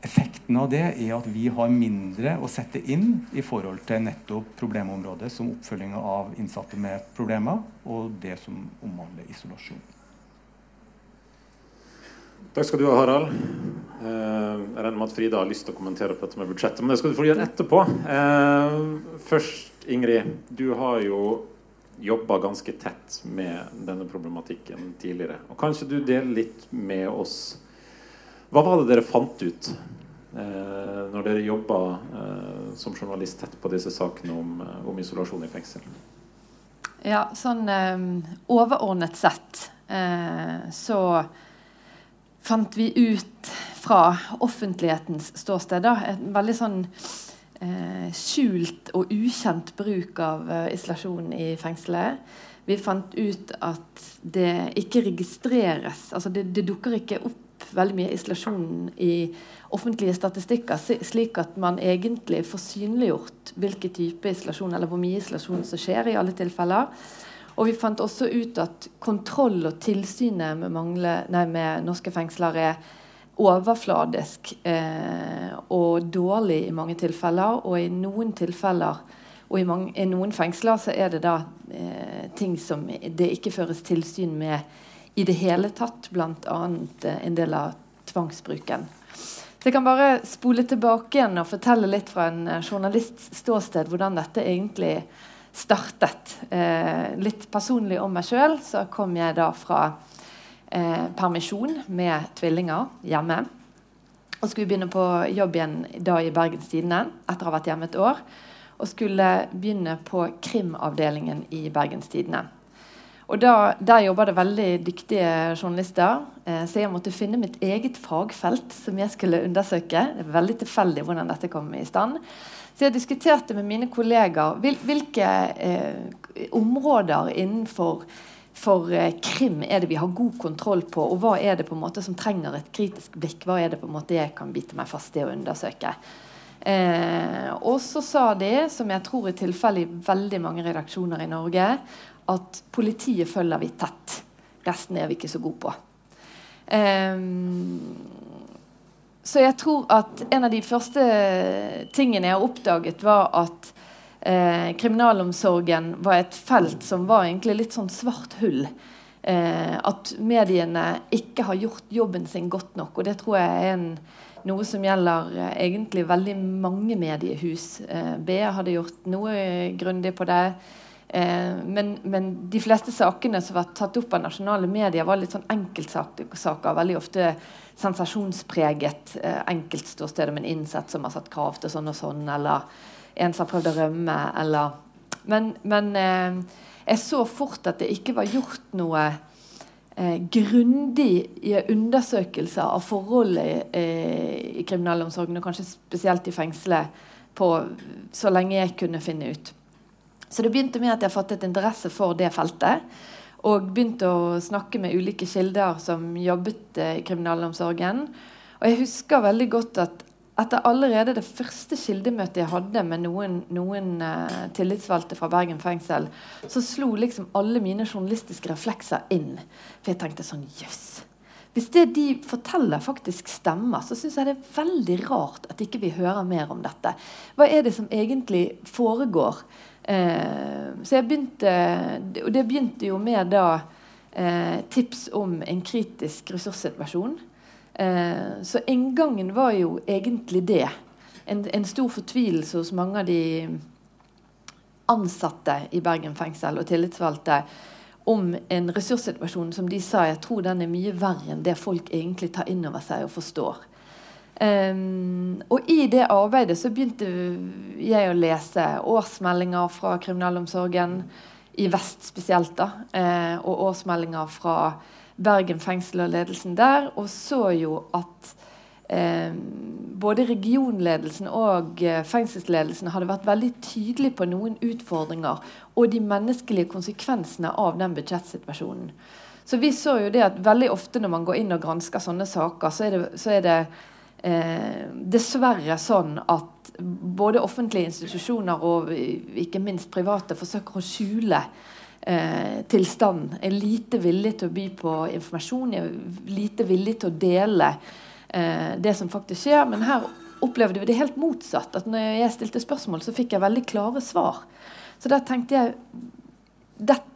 Effekten av det er at vi har mindre å sette inn i forhold til nettopp problemområdet som oppfølging av innsatte med problemer, og det som omhandler isolasjon. Takk skal du ha, Harald. Eh, jeg regner med at Frida har lyst til å kommentere på dette med budsjettet, men det skal du få gjøre etterpå. Eh, først, Ingrid. Du har jo jobba ganske tett med denne problematikken tidligere. Og kanskje du deler litt med oss Hva var det dere fant ut eh, når dere jobba som journalist tett på disse sakene om, om isolasjon i fengsel? Ja, sånn overordnet sett så fant vi ut fra offentlighetens ståsted da, et veldig sånn eh, skjult og ukjent bruk av isolasjon i fengselet. Vi fant ut at det ikke registreres, altså det, det dukker ikke opp veldig mye isolasjon i offentlige statistikker, slik at man egentlig får synliggjort hvilken type isolasjon eller hvor mye isolasjon som skjer i alle tilfeller. Og vi fant også ut at kontroll og tilsynet med, mangle, nei, med norske fengsler er overfladisk eh, og dårlig i mange tilfeller. Og i noen tilfeller og i, mange, i noen fengsler så er det da eh, ting som det ikke føres tilsyn med i det hele tatt, bl.a. Eh, en del av tvangsbruken. Så jeg kan bare spole tilbake igjen og fortelle litt fra en eh, journalists ståsted hvordan dette egentlig startet. Eh, litt personlig om meg sjøl, så kom jeg da fra eh, permisjon med tvillinger hjemme. Og skulle begynne på jobb igjen da i Bergens Tidende etter å ha vært hjemme et år. Og skulle begynne på krimavdelingen i Bergens Tidende. Og da, Der jobber det veldig dyktige journalister. Eh, så jeg måtte finne mitt eget fagfelt som jeg skulle undersøke. Det er veldig tilfeldig hvordan dette kom i stand. Så jeg diskuterte med mine kollegaer hvil, hvilke eh, områder innenfor for eh, krim er det vi har god kontroll på, og hva er det på en måte som trenger et kritisk blikk? Hva er det på en måte jeg kan bite meg fast i å undersøke? Eh, og så sa de, som jeg tror er tilfellet i veldig mange redaksjoner i Norge, at politiet følger vi tett. Resten er vi ikke så gode på. Um, så jeg tror at en av de første tingene jeg oppdaget, var at eh, kriminalomsorgen var et felt som var egentlig litt sånn svart hull. Eh, at mediene ikke har gjort jobben sin godt nok. Og det tror jeg er en, noe som gjelder eh, egentlig veldig mange mediehus. Eh, BA hadde gjort noe grundig på det. Eh, men, men, de fleste sakene som var tatt opp av nasjonale medier, var litt sånn enkeltsaker. Veldig ofte sensasjonspreget. Eh, Enkeltståstedet med en innsett som har satt krav til sånn og sånn, eller en som har prøvd å rømme, eller Men, men eh, jeg så fort at det ikke var gjort noe eh, grundig undersøkelser av forholdet eh, i kriminalomsorgen, og kanskje spesielt i fengselet, på så lenge jeg kunne finne ut. Så det begynte med at jeg fattet interesse for det feltet. Og begynte å snakke med ulike kilder som jobbet eh, i kriminalomsorgen. Og jeg husker veldig godt at etter allerede det første kildemøtet jeg hadde med noen, noen uh, tillitsvalgte fra Bergen fengsel, så slo liksom alle mine journalistiske reflekser inn. For jeg tenkte sånn Jøss. Hvis det de forteller, faktisk stemmer, så syns jeg det er veldig rart at ikke vi hører mer om dette. Hva er det som egentlig foregår? Eh, så jeg begynte Og det begynte jo med da eh, tips om en kritisk ressurssituasjon. Eh, så inngangen var jo egentlig det. En, en, stor fortvilelse hos mange av de ansatte i Bergen fengsel og tillitsvalgte om en ressurssituasjon som de sa jeg tror den er mye verre enn det folk egentlig tar inn over seg og forstår. Um, og i det arbeidet så begynte jeg å lese årsmeldinger fra kriminalomsorgen, i vest spesielt, da, uh, og årsmeldinger fra Bergen fengsel og ledelsen der, og så jo at uh, både regionledelsen og uh, fengselsledelsen hadde vært veldig tydelige på noen utfordringer og de menneskelige konsekvensene av den budsjettsituasjonen. Så vi så jo det at veldig ofte når man går inn og gransker sånne saker, så er det, så er det eh, dessverre sånn at både offentlige institusjoner og ikke minst private forsøker å skjule eh, tilstanden. Er lite villig til å by på informasjon, er lite villig til å dele eh, det som faktisk skjer. Men her opplevde vi det helt motsatt. at Når jeg stilte spørsmål, så fikk jeg veldig klare svar. Så da tenkte jeg dette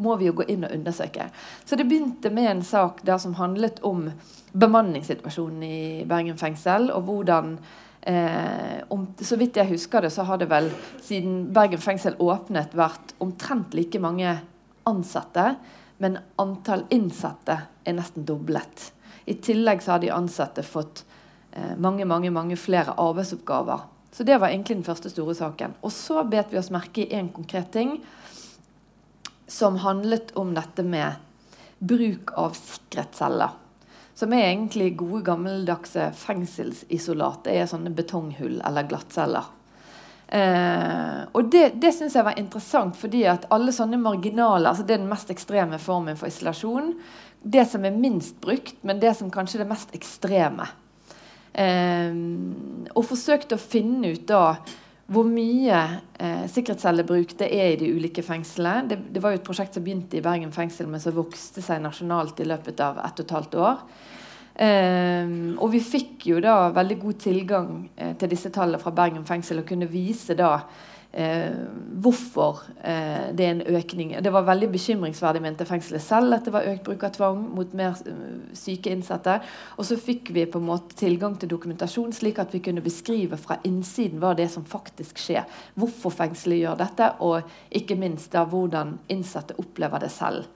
må vi jo gå inn og undersøke. Så det begynte med en sak der som handlet om bemanningssituasjonen i Bergen fengsel, og hvordan eh, om, Så vidt jeg husker det, så har det vel siden Bergen fengsel åpnet, vært omtrent like mange ansatte. men antall innsatte er nesten doblet. I tillegg så har de ansatte fått eh, mange, mange, mange flere arbeidsoppgaver. Så det var egentlig den første store saken. Og så bet vi oss merke i en konkret ting som handlet om dette med bruk av sikkerhetsceller. Som er egentlig gode, gammeldagse fengselsisolat. Det er sånne betonghull eller glattceller. Eh, og det, det syns jeg var interessant, fordi at alle sånne marginaler altså Det er den mest ekstreme formen for isolasjon. Det som er minst brukt, men det som kanskje er det mest ekstreme. Eh, og forsøkte å finne ut da hvor mye eh, sikkerhetscellebruk det er i de ulike fengslene. Det, det, var jo et prosjekt som begynte i Bergen fengsel, men som vokste seg nasjonalt i løpet av ett og et halvt år. Eh, og vi fikk jo da veldig god tilgang eh, til disse tallene fra Bergen fengsel og kunne vise da eh, hvorfor eh, det er en økning. Det var veldig bekymringsverdig, mente fengselet selv, at det var økt bruk av tvang mot mer uh, syke innsatte. Og så fikk vi på en måte tilgang til dokumentasjon, slik at vi kunne beskrive fra innsiden hva det er som faktisk skjer. Hvorfor fengselet gjør dette, og ikke minst da hvordan innsatte opplever det selv.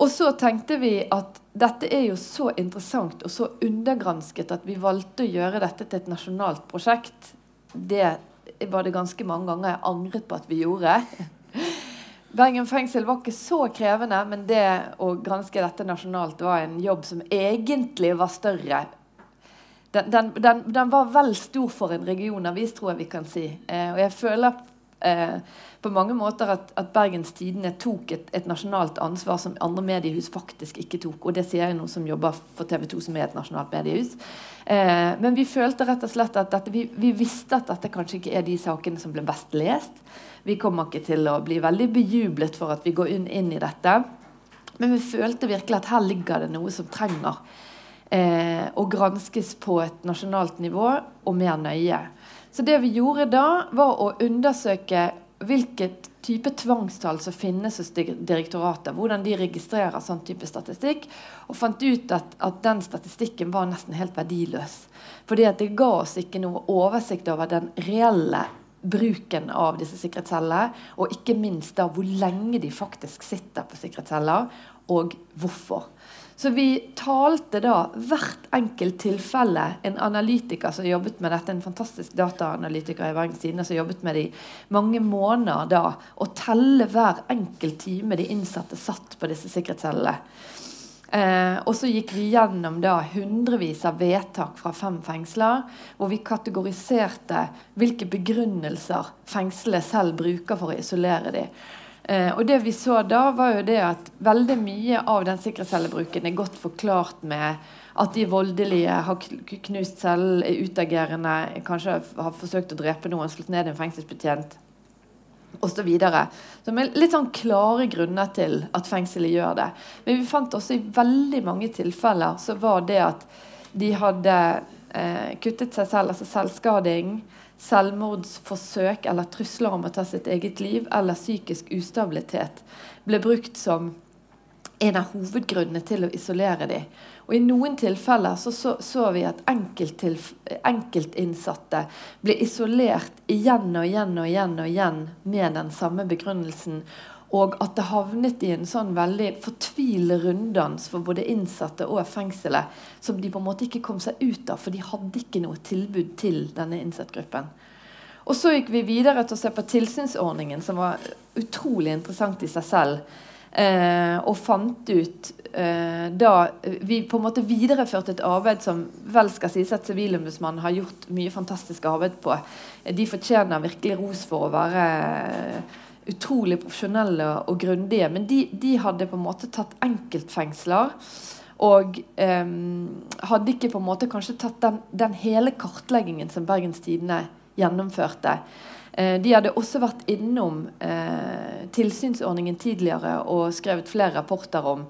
Og så tenkte vi at dette er jo så interessant og så undergransket at vi valgte å gjøre dette til et nasjonalt prosjekt. Det var det ganske mange ganger jeg angret på at vi gjorde. Bergen fengsel var ikke så krevende, men det å granske dette nasjonalt var en jobb som egentlig var større. Den, den, den, den var vel stor for en regionavis, tror jeg vi kan si. Eh, og jeg føler på mange måter at, at Bergens Tidende tok et, et, nasjonalt ansvar som andre mediehus faktisk ikke tok. Og det sier jeg noen som jobber for TV 2, som er et nasjonalt mediehus. Eh, men vi følte rett og slett at dette, vi, vi, visste at dette kanskje ikke er de sakene som ble best lest. Vi kommer ikke til å bli veldig bejublet for at vi går inn, inn i dette. Men vi følte virkelig at her ligger det noe som trenger eh, å granskes på et nasjonalt nivå og mer nøye. Så det vi gjorde da, var å undersøke hvilket type tvangstall som finnes hos direktoratet. Hvordan de registrerer sånn type statistikk. Og fant ut at, at den statistikken var nesten helt verdiløs. Fordi det ga oss ikke noe oversikt over den reelle bruken av disse sikkerhetscellene. Og ikke minst da hvor lenge de faktisk sitter på sikkerhetsceller, og hvorfor. Så vi talte da hvert enkelt tilfelle En analytiker som jobbet med dette, en fantastisk dataanalytiker i Bergens Tidende som jobbet med det i mange måneder da, å telle hver enkelt time de innsatte satt på disse sikkerhetscellene. Eh, og så gikk vi gjennom da hundrevis av vedtak fra fem fengsler, hvor vi kategoriserte hvilke begrunnelser fengselet selv bruker for å isolere dem. Eh, og det vi så da, var jo det at veldig mye av den sikkerhetscellebruken er godt forklart med at de voldelige har knust cellen, er utagerende, kanskje har forsøkt å drepe noen, slått ned en fengselsbetjent osv. Som er litt sånn klare grunner til at fengselet gjør det. Men vi fant også i veldig mange tilfeller så var det at de hadde eh, kuttet seg selv, altså selvskading selvmordsforsøk eller trusler om å ta sitt eget liv eller psykisk ustabilitet ble brukt som en av hovedgrunnene til å isolere dem. Og I noen tilfeller så, så, så vi at enkeltinnsatte ble isolert igjen og igjen og igjen og igjen med den samme begrunnelsen. Og at det havnet i en sånn veldig fortvilende runddans for både innsatte og fengselet, som de på en måte ikke kom seg ut av, for de hadde ikke noe tilbud til denne innsattgruppen. Og så gikk vi videre til å se på tilsynsordningen, som var utrolig interessant i seg selv. Eh, og fant ut eh, da Vi på en måte videreførte et arbeid som vel skal sies at Sivilombudsmannen har gjort mye fantastisk arbeid på. De fortjener virkelig ros for å være utrolig profesjonelle og grundige. Men de, de, hadde på en måte tatt enkeltfengsler. Og eh, hadde ikke på en måte kanskje tatt den, den hele kartleggingen som Bergens Tidende gjennomførte. Eh, de hadde også vært innom eh, tilsynsordningen tidligere og skrevet flere rapporter om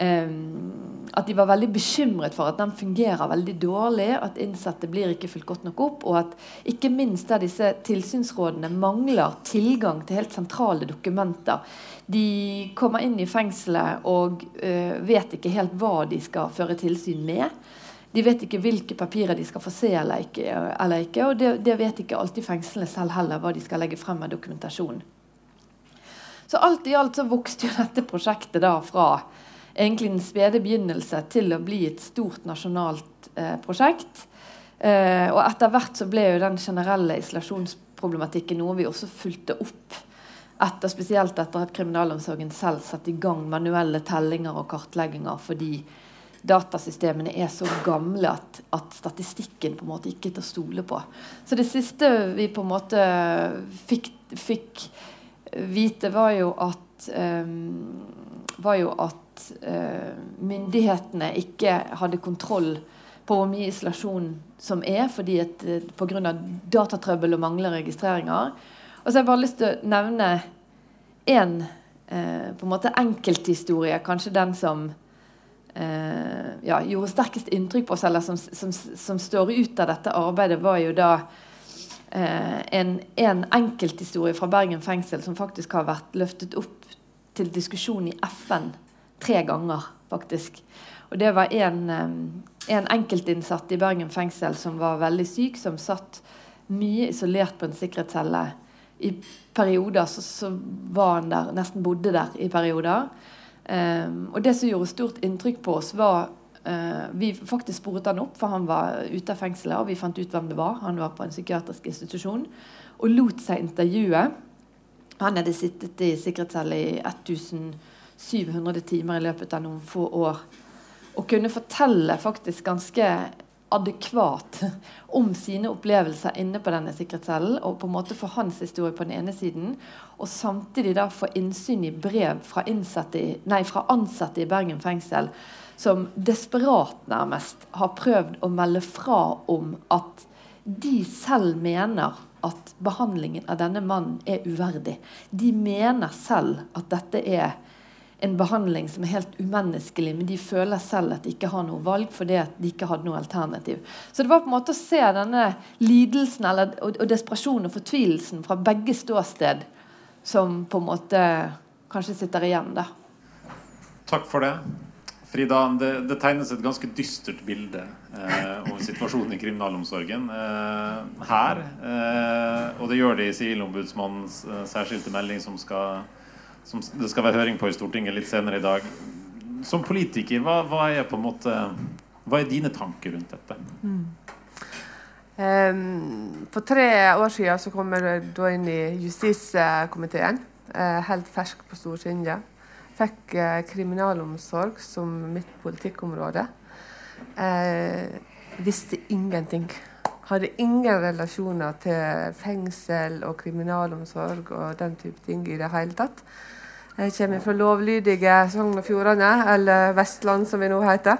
at de var veldig bekymret for at den fungerer veldig dårlig, at innsatte blir ikke fulgt godt nok opp, og at ikke minst der disse tilsynsrådene mangler tilgang til helt sentrale dokumenter. De kommer inn i fengselet og uh, vet ikke helt hva de skal føre tilsyn med. De vet ikke hvilke papirer de skal få se eller ikke, eller ikke og det, det vet ikke alltid fengslene selv heller, hva de skal legge frem av dokumentasjon. Så alt i alt så vokste jo dette prosjektet da fra egentlig den spede begynnelse til å bli et stort nasjonalt eh, prosjekt. Eh, og etter hvert så ble jo den generelle isolasjonsproblematikken noe vi også fulgte opp. Etter, spesielt etter at kriminalomsorgen selv satte i gang manuelle tellinger og kartlegginger fordi datasystemene er så gamle at, at, statistikken på en måte ikke er til å stole på. Så det siste vi på en måte fikk, fikk vite, var jo at um, var jo at uh, myndighetene ikke hadde kontroll på hvor mye isolasjon som er, fordi at uh, grunn pga. datatrøbbel og manglende registreringer. Og så har jeg bare lyst til å nevne én uh, på en måte enkelthistorie, kanskje den som ja, gjorde sterkest inntrykk på oss, eller som, som, som, står ut av dette arbeidet, var jo da en, en enkelthistorie fra Bergen fengsel som faktisk har vært løftet opp til diskusjon i FN tre ganger, faktisk. Og det var en, en enkeltinnsatt i Bergen fengsel som var veldig syk, som satt mye isolert på en sikkerhetscelle. I perioder så, så var han der, nesten bodde der i perioder. Um, og det som gjorde stort inntrykk på oss, var uh, Vi faktisk sporet han opp, for han var ute av fengselet, og vi fant ut hvem det var. Han var på en psykiatrisk institusjon. Og lot seg intervjue. Han hadde sittet i sikkerhetscelle i 1700 timer i løpet av noen få år Og kunne fortelle faktisk ganske adekvat om sine opplevelser inne på denne sikkerhetscellen, og på en måte få hans historie på den ene siden, og samtidig da få innsyn i brev fra, i, nei, fra ansatte i Bergen fengsel som desperat nærmest har prøvd å melde fra om at de selv mener at behandlingen av denne mannen er uverdig. De mener selv at dette er en behandling som er helt umenneskelig, men de føler selv at de ikke har noe valg fordi at de ikke hadde noe alternativ. Så det var på en måte å se denne lidelsen eller, og, og desperasjonen og fortvilelsen fra begge ståsted som på en måte kanskje sitter igjen. da. Takk for det. Frida, det, det tegnes et ganske dystert bilde eh, over situasjonen i kriminalomsorgen eh, her. Eh, og det gjør det i Sivilombudsmannens eh, særskilte melding som skal som det skal være høring på i Stortinget litt senere i dag. Som politiker, hva, hva er på en måte hva er dine tanker rundt dette? Mm. Um, for tre år siden så kom jeg da inn i justiskomiteen. Uh, helt fersk på Stortinget. Fikk uh, kriminalomsorg som mitt politikkområde. Uh, visste ingenting. Hadde ingen relasjoner til fengsel og kriminalomsorg og den type ting i det hele tatt. Jeg kommer fra lovlydige Sogn og Fjordane, eller Vestland som vi nå heter.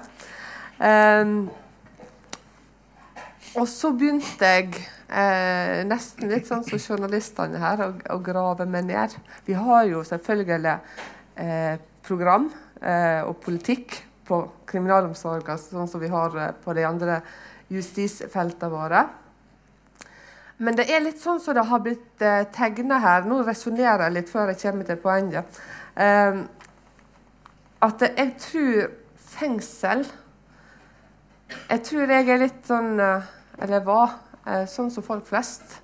Um, og så begynte jeg, eh, nesten litt sånn som journalistene her, å, å, grave meg ned. Vi har jo selvfølgelig eh, program eh, og politikk på kriminalomsorgen, sånn som vi har eh, på de andre justisfeltene våre. Men det er litt sånn som det har blitt eh, tegna her. Nå resonnerer jeg litt før jeg kommer til poenget. Eh, at jeg tror fengsel Jeg tror jeg er litt sånn eh, Eller var eh, sånn som folk flest.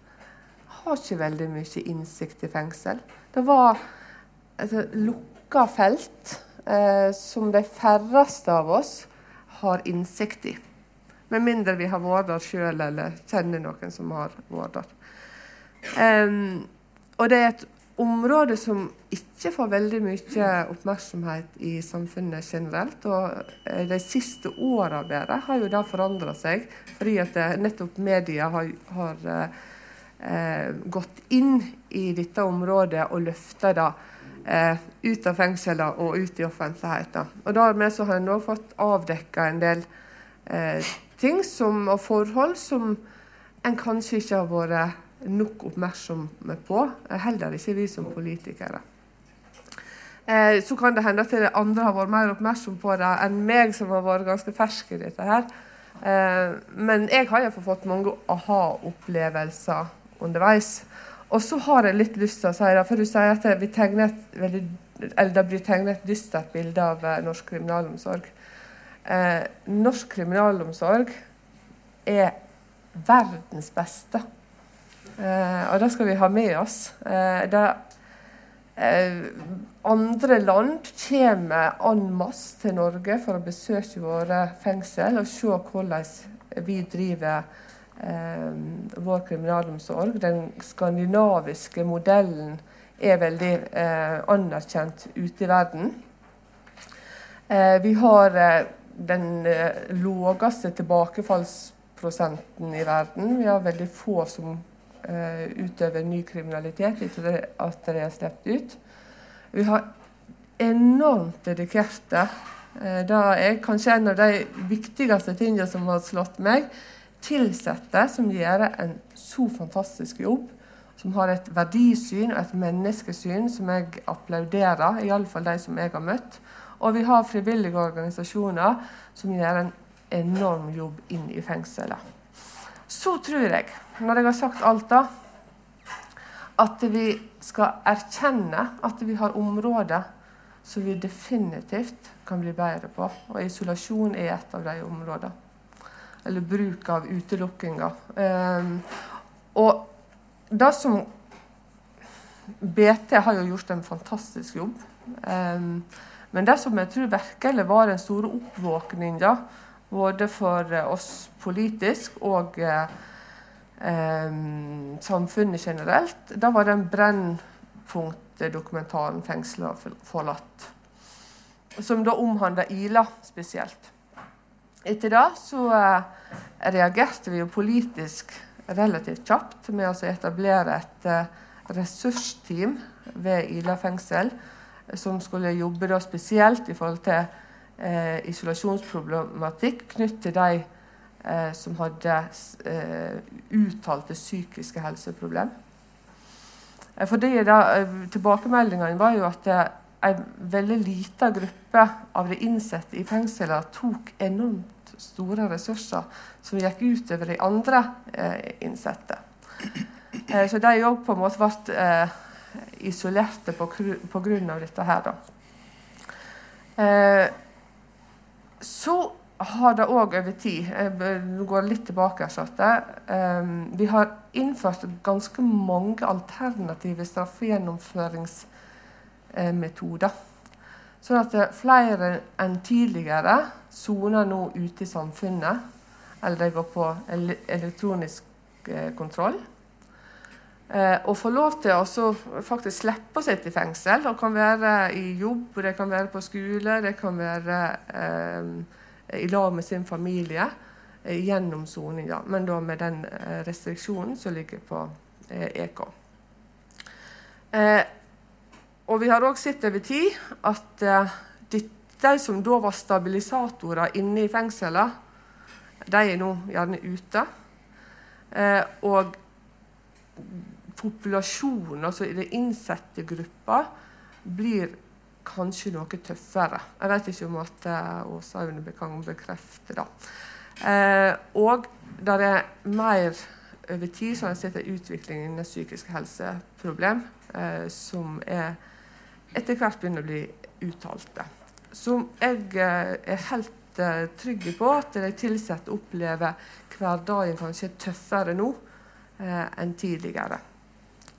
Har ikke veldig mye innsikt i fengsel. Det var et lukka felt eh, som de færreste av oss har innsikt i. Med mindre vi har vært der sjøl eller kjenner noen som har vært der. Um, og det er et område som ikke får veldig mye oppmerksomhet i samfunnet generelt. Og eh, de siste åra bare har jo det forandra seg, fordi at det, nettopp media har, har eh, gått inn i dette området og løfta det eh, ut av fengslene og ut i offentligheten. Og dermed så har en òg fått avdekka en del eh, ting som, og forhold som en kanskje ikke har vært nok oppmerksomme på. Heller ikke vi som politikere. Eh, så kan det hende at det andre har vært mer oppmerksom på det enn meg, som har vært ganske fersk i dette her. Eh, men jeg har iallfall fått mange aha-opplevelser underveis. Og så har jeg litt lyst til å si det, for du sier at det blir tegnet et dystert bilde av eh, norsk kriminalomsorg. Eh, norsk kriminalomsorg er verdens beste. Eh, og det skal vi ha med oss. Eh, det eh, andre land kommer en masse til Norge for å besøke våre fengsel og se hvordan vi driver eh, vår kriminalomsorg. Den skandinaviske modellen er veldig eh, anerkjent ute i verden. Vi har den eh, laveste tilbakefallsprosenten i verden. Vi har veldig få som eh, utøver ny kriminalitet etter at de er sluppet ut. Vi har enormt dedikerte. Eh, det er kanskje en av de viktigste tingene som har slått meg. Ansatte som gjør en så fantastisk jobb. Som har et verdisyn og et menneskesyn som jeg applauderer. Iallfall de som jeg har møtt. Og vi har frivillige organisasjoner som gjør en enorm jobb inn i fengselet. Så tror jeg, når jeg har sagt alt da, at vi skal erkjenne at vi har områder som vi definitivt kan bli bedre på. Og isolasjon er et av de områdene. Eller bruk av utelukkinger. Um, og det som BT har jo gjort en fantastisk jobb. Um, men det som jeg tror virkelig var den store oppvåkninga, både for oss politisk og eh, samfunnet generelt, da var den Brennpunkt-dokumentaren 'Fengsla forlatt'. Som da omhandla Ila spesielt. Etter det så eh, reagerte vi jo politisk relativt kjapt med å etablere et eh, ressursteam ved Ila fengsel som skulle jobbe da spesielt i forhold til eh, isolasjonsproblematikk knyttet til de eh, som hadde eh, uttalte psykiske helseproblem. Eh, fordi eh, Tilbakemeldingene var jo at eh, en veldig liten gruppe av de innsatte i fengslene tok enormt store ressurser som gikk utover de andre innsatte. så de òg på en måte ble isolerte pga. dette her. Da. Eh, så har det òg over tid Jeg går litt tilbake. Eh, vi har innført ganske mange alternative straffegjennomføringsmetoder. Sånn at flere enn tidligere soner nå ute i samfunnet. Eller de går på elektronisk eh, kontroll. Eh, å få lov til å faktisk slippe å sitte i fengsel. Det kan være i jobb, det kan være på skole, det kan være eh, i lag med sin familie eh, gjennom soninga. Men da med den eh, restriksjonen som ligger på. Eh, EK. eh, og vi har òg sett over tid at de, de, som da var stabilisatorer inne i fengselet, de er nå gjerne ute. og populasjonen, altså i den innsatte gruppa, blir kanskje noe tøffere. Jeg vet ikke om at uh, Åsa Aune kan bekrefte det. Eh, og det er mer over tid så har jeg sett en utvikling innen psykiske helseproblem eh, som er etter hvert begynner å bli uttalte. Som jeg eh, er helt eh, trygg på at de ansatte opplever hverdagen kanskje tøffere nå eh, enn tidligere.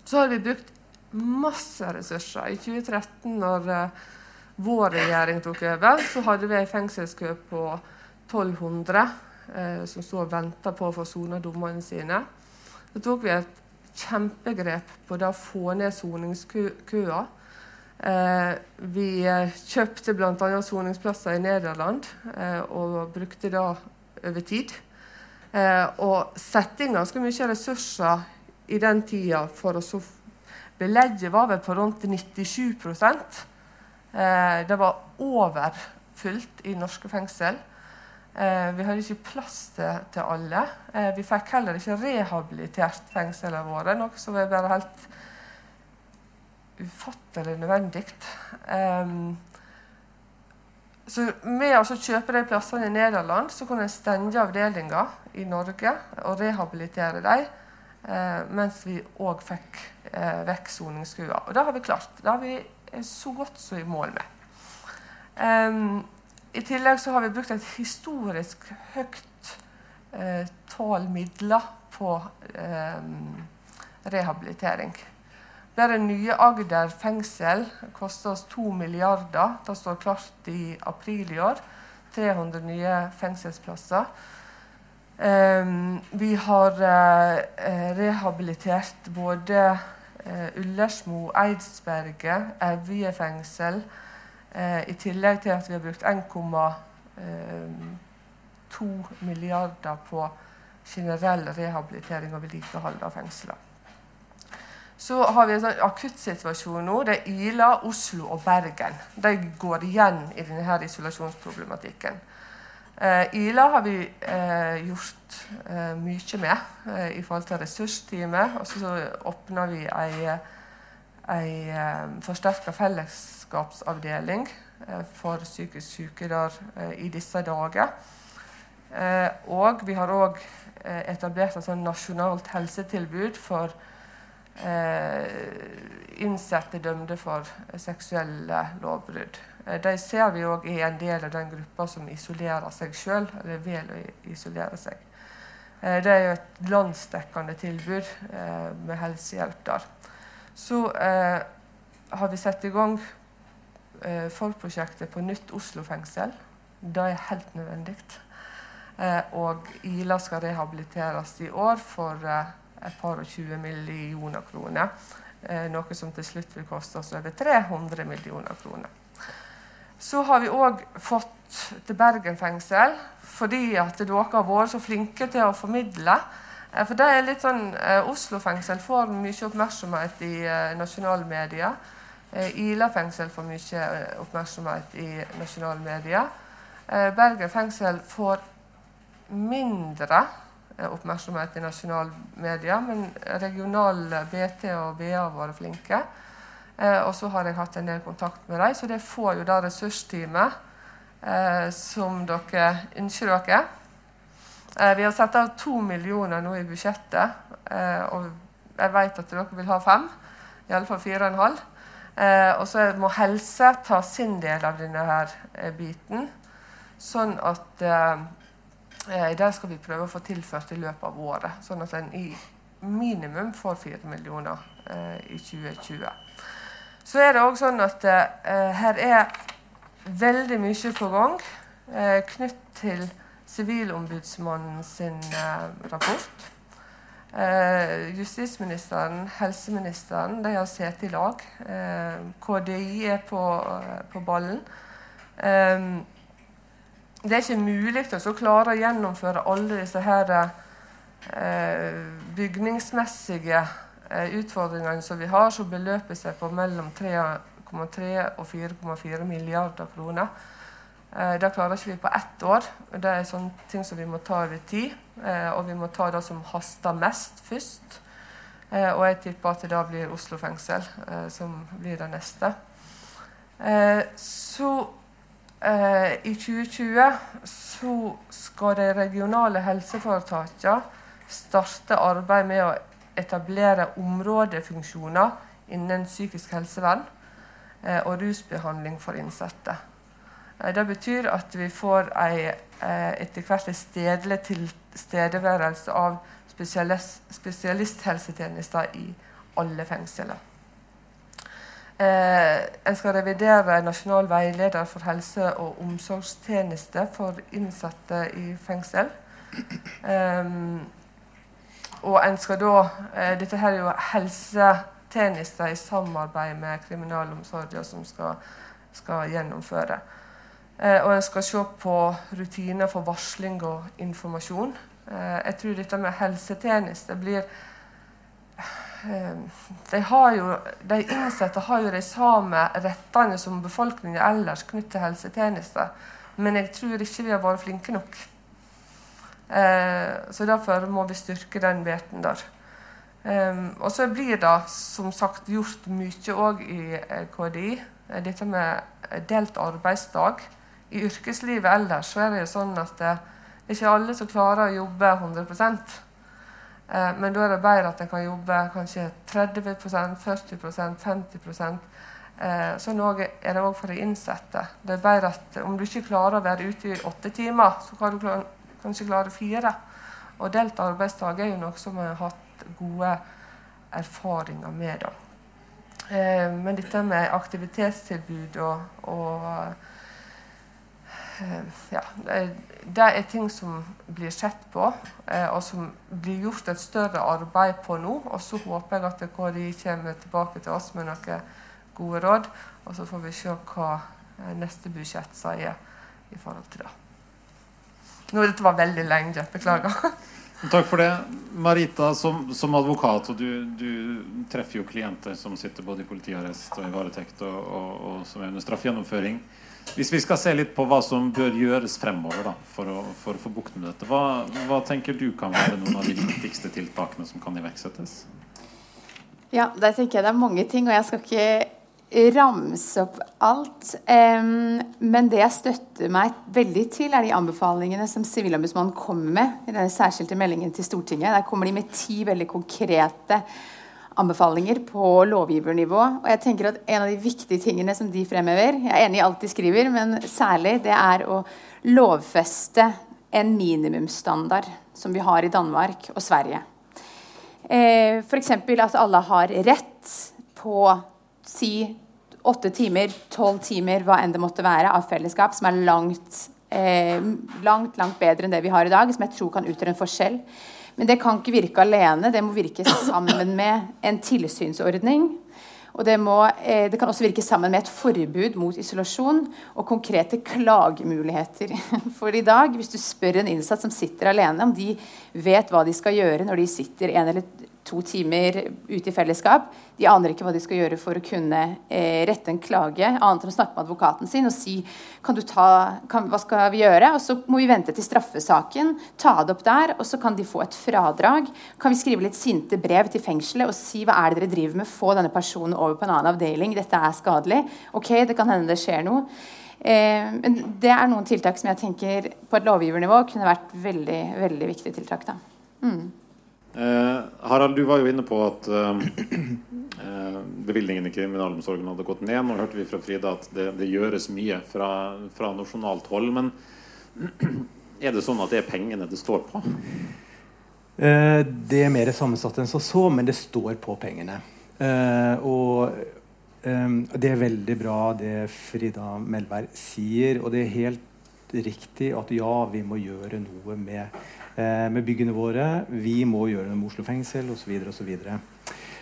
Så har vi brukt masse ressurser. I 2013, når uh, vår regjering tok over, så hadde vi en fengselskø på 1200 uh, som sto og venta på å få sona dommene sine. Så tok vi et kjempegrep på det å få ned soningskøa. Eh, vi kjøpte bl.a. soningsplasser i Nederland og brukte det over tid. og satte inn ganske mye ressurser i den tida for å så Belegget var vel på rundt 97 eh, Det var overfylt i norske fengsel. Eh, vi hadde ikke plass til, til alle. Eh, vi fikk heller ikke rehabilitert fengslene våre, noe som er bare helt ufattelig nødvendig. Um, så med å kjøpe de plassene i Nederland så kunne en stenge avdelinger i Norge og rehabilitere dem Eh, mens vi òg fikk eh, vekk soningskøa. Og det har vi klart. Det har vi eh, så godt som i mål med. I tillegg så har vi brukt et historisk høyt eh, tall midler på eh, rehabilitering. Bare nye Agder fengsel koster oss 2 milliarder. Det står klart i april i år. 300 nye fengselsplasser. Um, vi har uh, rehabilitert både uh, Ullersmo, Eidsberget, Evje fengsel. I tillegg til at vi har brukt 1,2 milliarder på generell rehabilitering og vedlikehold av fengsler. Så har vi en sånn akuttsituasjon nå. Det er Ila, Oslo og Bergen. De går igjen i denne isolasjonsproblematikken. Eh, Ila har vi eh, gjort eh, mye med i forhold til ressursteamet. Og så åpna vi ei, ei forsterka fellesskapsavdeling for psykisk syke der i disse dager. og vi har òg etablert et sånn nasjonalt helsetilbud for Eh, innsatte dømte for seksuelle lovbrudd. Eh, de ser vi òg er en del av den gruppa som isolerer seg sjøl, eller vil isolere seg. Eh, det er jo et landsdekkende tilbud med helsehjelp der. Så har vi satt i gang forprosjektet på nytt Oslo fengsel. Det er helt nødvendig. og Ila skal rehabiliteres i år for et par og 20 millioner kroner. Eh, noe som til slutt vil koste oss over 300 millioner kroner. Så har vi òg fått til Bergen fengsel fordi at dere har vært så flinke til å formidle. Eh, for det er litt sånn, eh, Oslo fengsel får mye oppmerksomhet i nasjonale medier. Ila fengsel får mye oppmerksomhet i nasjonale medier. Bergen fengsel får mindre Eh, oppmerksomhet i nasjonale medier, men regional BT og BA har vært flinke. Eh, og så har jeg hatt en del kontakt med dem, så det får jo det ressursteamet eh, som dere ønsker dere. Eh, vi har satt av to millioner nå i budsjettet, og jeg vet at dere vil ha fem. Iallfall fire og en halv. Og så må helse ta sin del av denne her biten, sånn at Eh, der skal vi prøve å få tilført i løpet av året, sånn at en i minimum får fire millioner i 2020. Så er det òg sånn at eh, her er veldig mye på gang eh, knytt til Sivilombudsmannen sin eh, rapport. Eh, justisministeren, helseministeren, de har sett i lag. Eh, KDI er på, på ballen. Eh, det er ikke mulig å klare å gjennomføre alle disse her, eh, bygningsmessige eh, utfordringene som vi har, som beløper seg på mellom 3,3 og 4,4 milliarder kroner. Eh, det klarer ikke vi på ett år. Det er sånne ting som vi må ta over tid. Eh, og vi må ta det som haster mest, først. Eh, og jeg tipper at det da blir Oslo fengsel eh, som blir det neste. så Eh, I 2020 så skal de regionale helseforetakene starte arbeid med å etablere områdefunksjoner innen psykisk helsevern eh, og rusbehandling for innsatte. Eh, det betyr at vi får ei, etter hvert en stedlig tilstedeværelse av spesialist, spesialisthelsetjenester i alle fengsler. Eh, en skal revidere nasjonal veileder for helse- og omsorgstjeneste for innsatte i fengsel. Um, og en skal da eh, Dette her er jo helsetjenester i samarbeid med kriminalomsorgen som skal, skal gjennomføre. Eh, og en skal se på rutiner for varsling og informasjon. Eh, jeg tror dette med helsetjenester blir de, jo, de, innsatte har jo de samme rettene som befolkningen ellers knyttet til helsetjenester. Men jeg tror ikke vi har vært flinke nok. Ehm, så derfor må vi styrke den biten der. Ehm, og så blir det som sagt gjort mye òg i eh, KDI. Eh, dette med delt arbeidsdag. I yrkeslivet ellers så er det jo sånn at det er ikke alle som klarer å jobbe 100 Eh, men da er det bedre at en kan jobbe kanskje 30% 40% 50% eh, Sånn er det òg for de innsatte. Det er bedre at Om du ikke klarer å være ute i åtte timer, så kan du kanskje klare fire. Og delt arbeidsdag er jo noe som vi har hatt gode erfaringer med. Da. Eh, men dette med aktivitetstilbud og, og eh, ja, det er ting som blir sett på, eh, og som blir gjort et større arbeid på nå. Og så håper jeg at KDI kommer tilbake til oss med noen gode råd. Og så får vi se hva neste budsjett sier i forhold til det. Nå, dette var veldig lenge. Beklager. Takk for det. Marita, som, som advokat, og du, du, treffer jo klienter som sitter både i politiarrest og i varetekt, og, og, og, som er under straffegjennomføring. Hvis vi skal se litt på hva som bør gjøres fremover da, for, å, for å få bukt med dette, hva, hva, tenker du kan være noen av de viktigste tiltakene som kan iverksettes? Ja, der tenker jeg det er mange ting, og jeg skal ikke ramse opp alt. Men det jeg støtter meg veldig til, er de anbefalingene som Sivilombudsmannen kommer med i denne særskilte meldingen til Stortinget. Der kommer de med ti veldig konkrete anbefalinger på lovgivernivå. Og jeg tenker at En av de viktige tingene som de fremhever, jeg er enig i alt de skriver, men særlig det er å lovfeste en minimumsstandard som vi har i Danmark og Sverige. Eh, F.eks. at alle har rett på si åtte timer, tolv timer, hva enn det måtte være, av fellesskap som er langt, eh, langt, langt bedre enn det vi har i dag, som jeg tror kan utgjøre en forskjell. Men det kan ikke virke alene, det må virke sammen med en tilsynsordning. Og det, må, eh, det, kan også virke sammen med et forbud mot isolasjon og konkrete klagemuligheter. For i dag, hvis du spør en innsatt som sitter alene, om de vet hva de skal gjøre når de sitter en eller to timer ute i fellesskap. De aner ikke hva de skal gjøre for å kunne eh, rette en klage, annet enn å snakke med advokaten sin og si kan du ta, kan, hva skal vi gjøre? Og så må vi vente til straffesaken, ta det opp der, og så kan de få et fradrag. Kan vi skrive litt sinte brev til fengselet og si hva er det dere driver med, få denne personen over på en annen avdeling, dette er skadelig. Ok, det kan hende det skjer noe. Eh, men det er noen tiltak som jeg tenker på et lovgivernivå kunne vært veldig, veldig viktige tiltak. da. Mm. Eh, Harald, du var jo inne på at eh, bevilgningene bevilgningen i kriminalomsorgen hadde gått ned. Nå hørte vi fra Frida at det, det gjøres mye fra, fra, nasjonalt hold. Men er det sånn at det er pengene det står på? Eh, det er mer sammensatt enn så, så, men det står på pengene. Eh, og eh, det er veldig bra det Frida Melberg sier, og det er helt riktig at ja, vi må gjøre noe med eh, med byggene våre. Vi må gjøre det med Oslo fengsel osv. osv.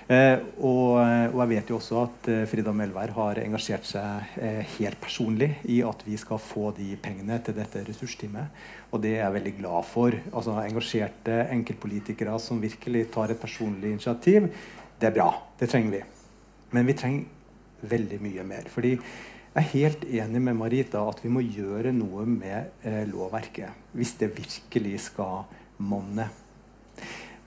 Eh, og, og jeg vet jo også at eh, Frida Melvær har engasjert seg eh, helt personlig i at vi skal få de pengene til dette ressursteamet. Og det er jeg veldig glad for. Altså Engasjerte enkeltpolitikere som virkelig tar et personlig initiativ. Det er bra. Det trenger vi. Men vi trenger veldig mye mer. fordi jeg er helt enig med Marita at vi må gjøre noe med eh, lovverket hvis det virkelig skal monne.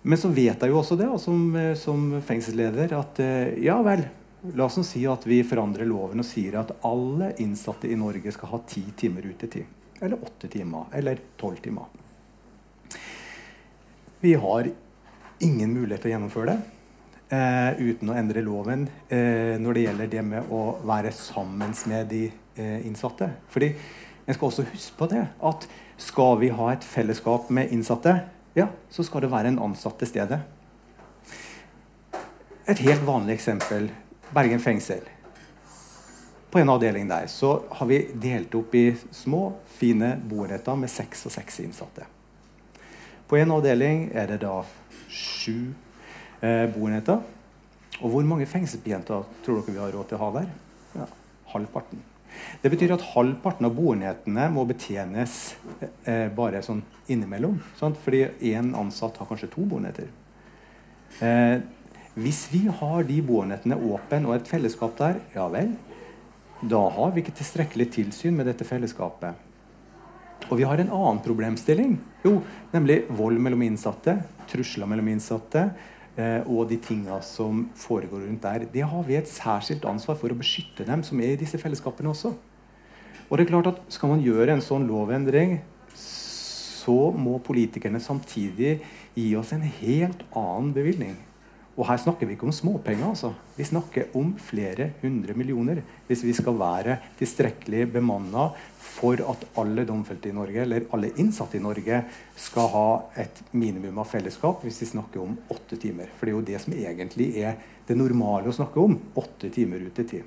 Men så vet jeg jo også det, som, eh, som fengselsleder, at eh, ja vel La oss si at vi forandrer loven og sier at alle innsatte i Norge skal ha ti timer utetid. Eller åtte timer. Eller tolv timer. Vi har ingen mulighet til å gjennomføre det uten å endre loven eh, når det gjelder det med å være sammen med de eh, innsatte. Fordi en skal også huske på det at skal vi ha et fellesskap med innsatte, ja, så skal det være en ansatt til stede. Et helt vanlig eksempel Bergen fengsel. På en avdeling der så har vi delt opp i små, fine boenheter med seks og seks innsatte. På en avdeling er det da sju eh, boenheter. Og hvor mange fengselsbetjenter tror dere vi har råd til å ha der? Ja, halvparten. Det betyr at halvparten av boenhetene må betjenes eh, bare sånn innimellom. Sant? Fordi én ansatt har kanskje to boenheter. Eh, hvis vi har de boenhetene åpne og et fellesskap der, ja vel, da har vi ikke tilstrekkelig tilsyn med dette fellesskapet. Og vi har en annen problemstilling, jo, nemlig vold mellom innsatte, trusler mellom innsatte, og de tinga som foregår rundt der. Det har vi et særskilt ansvar for å beskytte dem som er i disse fellesskapene også. Og det er klart at Skal man gjøre en sånn lovendring, så må politikerne samtidig gi oss en helt annen bevilgning. Og her snakker vi ikke om småpenger. altså. Vi snakker om flere hundre millioner hvis vi skal være tilstrekkelig bemanna for at alle domfelte i Norge, eller alle innsatte i Norge skal ha et minimum av fellesskap hvis vi snakker om åtte timer. For det er jo det som egentlig er det normale å snakke om. Åtte timer ut i tid.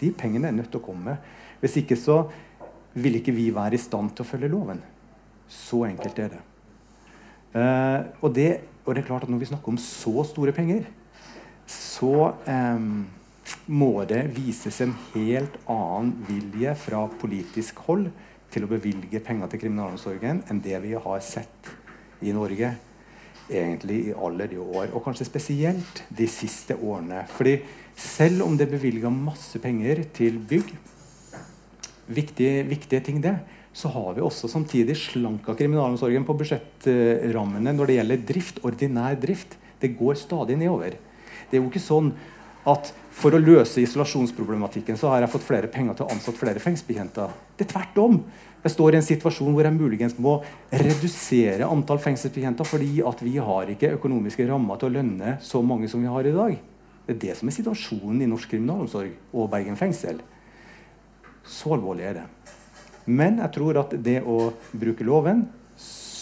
De pengene er nødt til å komme. Hvis ikke så vil ikke vi være i stand til å følge loven. Så enkelt er det. Uh, og det og det er klart at Når vi snakker om så store penger, så eh, må det vises en helt annen vilje fra politisk hold til å bevilge penger til kriminalomsorgen enn det vi har sett i Norge egentlig i alle de år, og kanskje spesielt de siste årene. Fordi selv om det er bevilga masse penger til bygg, viktige, viktige ting det, så har vi også samtidig slanka kriminalomsorgen på budsjettrammene når det gjelder drift, ordinær drift. Det går stadig nedover. Det er jo ikke sånn at for å løse isolasjonsproblematikken så har jeg fått flere penger til å ansette flere fengselsbetjenter. Det er tvert om. Jeg står i en situasjon hvor jeg muligens må redusere antall fengselsbetjenter fordi at vi har ikke økonomiske rammer til å lønne så mange som vi har i dag. Det er det som er situasjonen i norsk kriminalomsorg og Bergen fengsel. Så alvorlig er det. Men jeg tror at det å bruke loven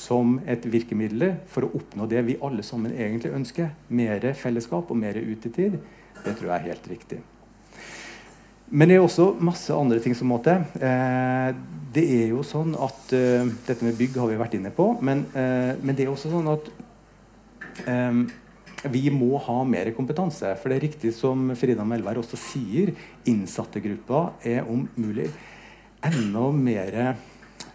som et virkemiddel for å oppnå det vi alle sammen egentlig ønsker, mer fellesskap og mer utetid, det tror jeg er helt riktig. Men det er også masse andre ting som må til. Eh, det er jo sånn at eh, Dette med bygg har vi vært inne på. Men, eh, men det er også sånn at um, vi må ha mer kompetanse. For det er riktig som Frida Melvær også sier, innsattegruppa er om mulig enda mer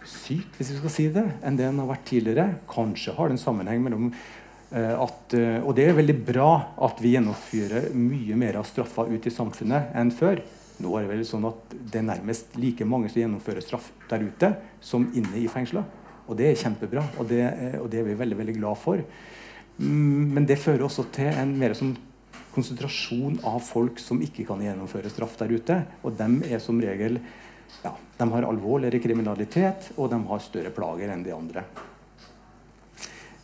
syk, hvis vi skal si det, enn det den har vært tidligere. Kanskje har det en sammenheng mellom uh, at uh, Og det er veldig bra at vi gjennomfører mye mer av straffa ut i samfunnet enn før. Nå er det vel sånn at det er nærmest like mange som gjennomfører straff der ute, som inne i fengsla. Og det er kjempebra, og det, uh, og det er vi veldig veldig glad for. Mm, men det fører også til en mer sånn konsentrasjon av folk som ikke kan gjennomføre straff der ute. Og dem er som regel ja, de har alvorligere kriminalitet, og de har større plager enn de andre.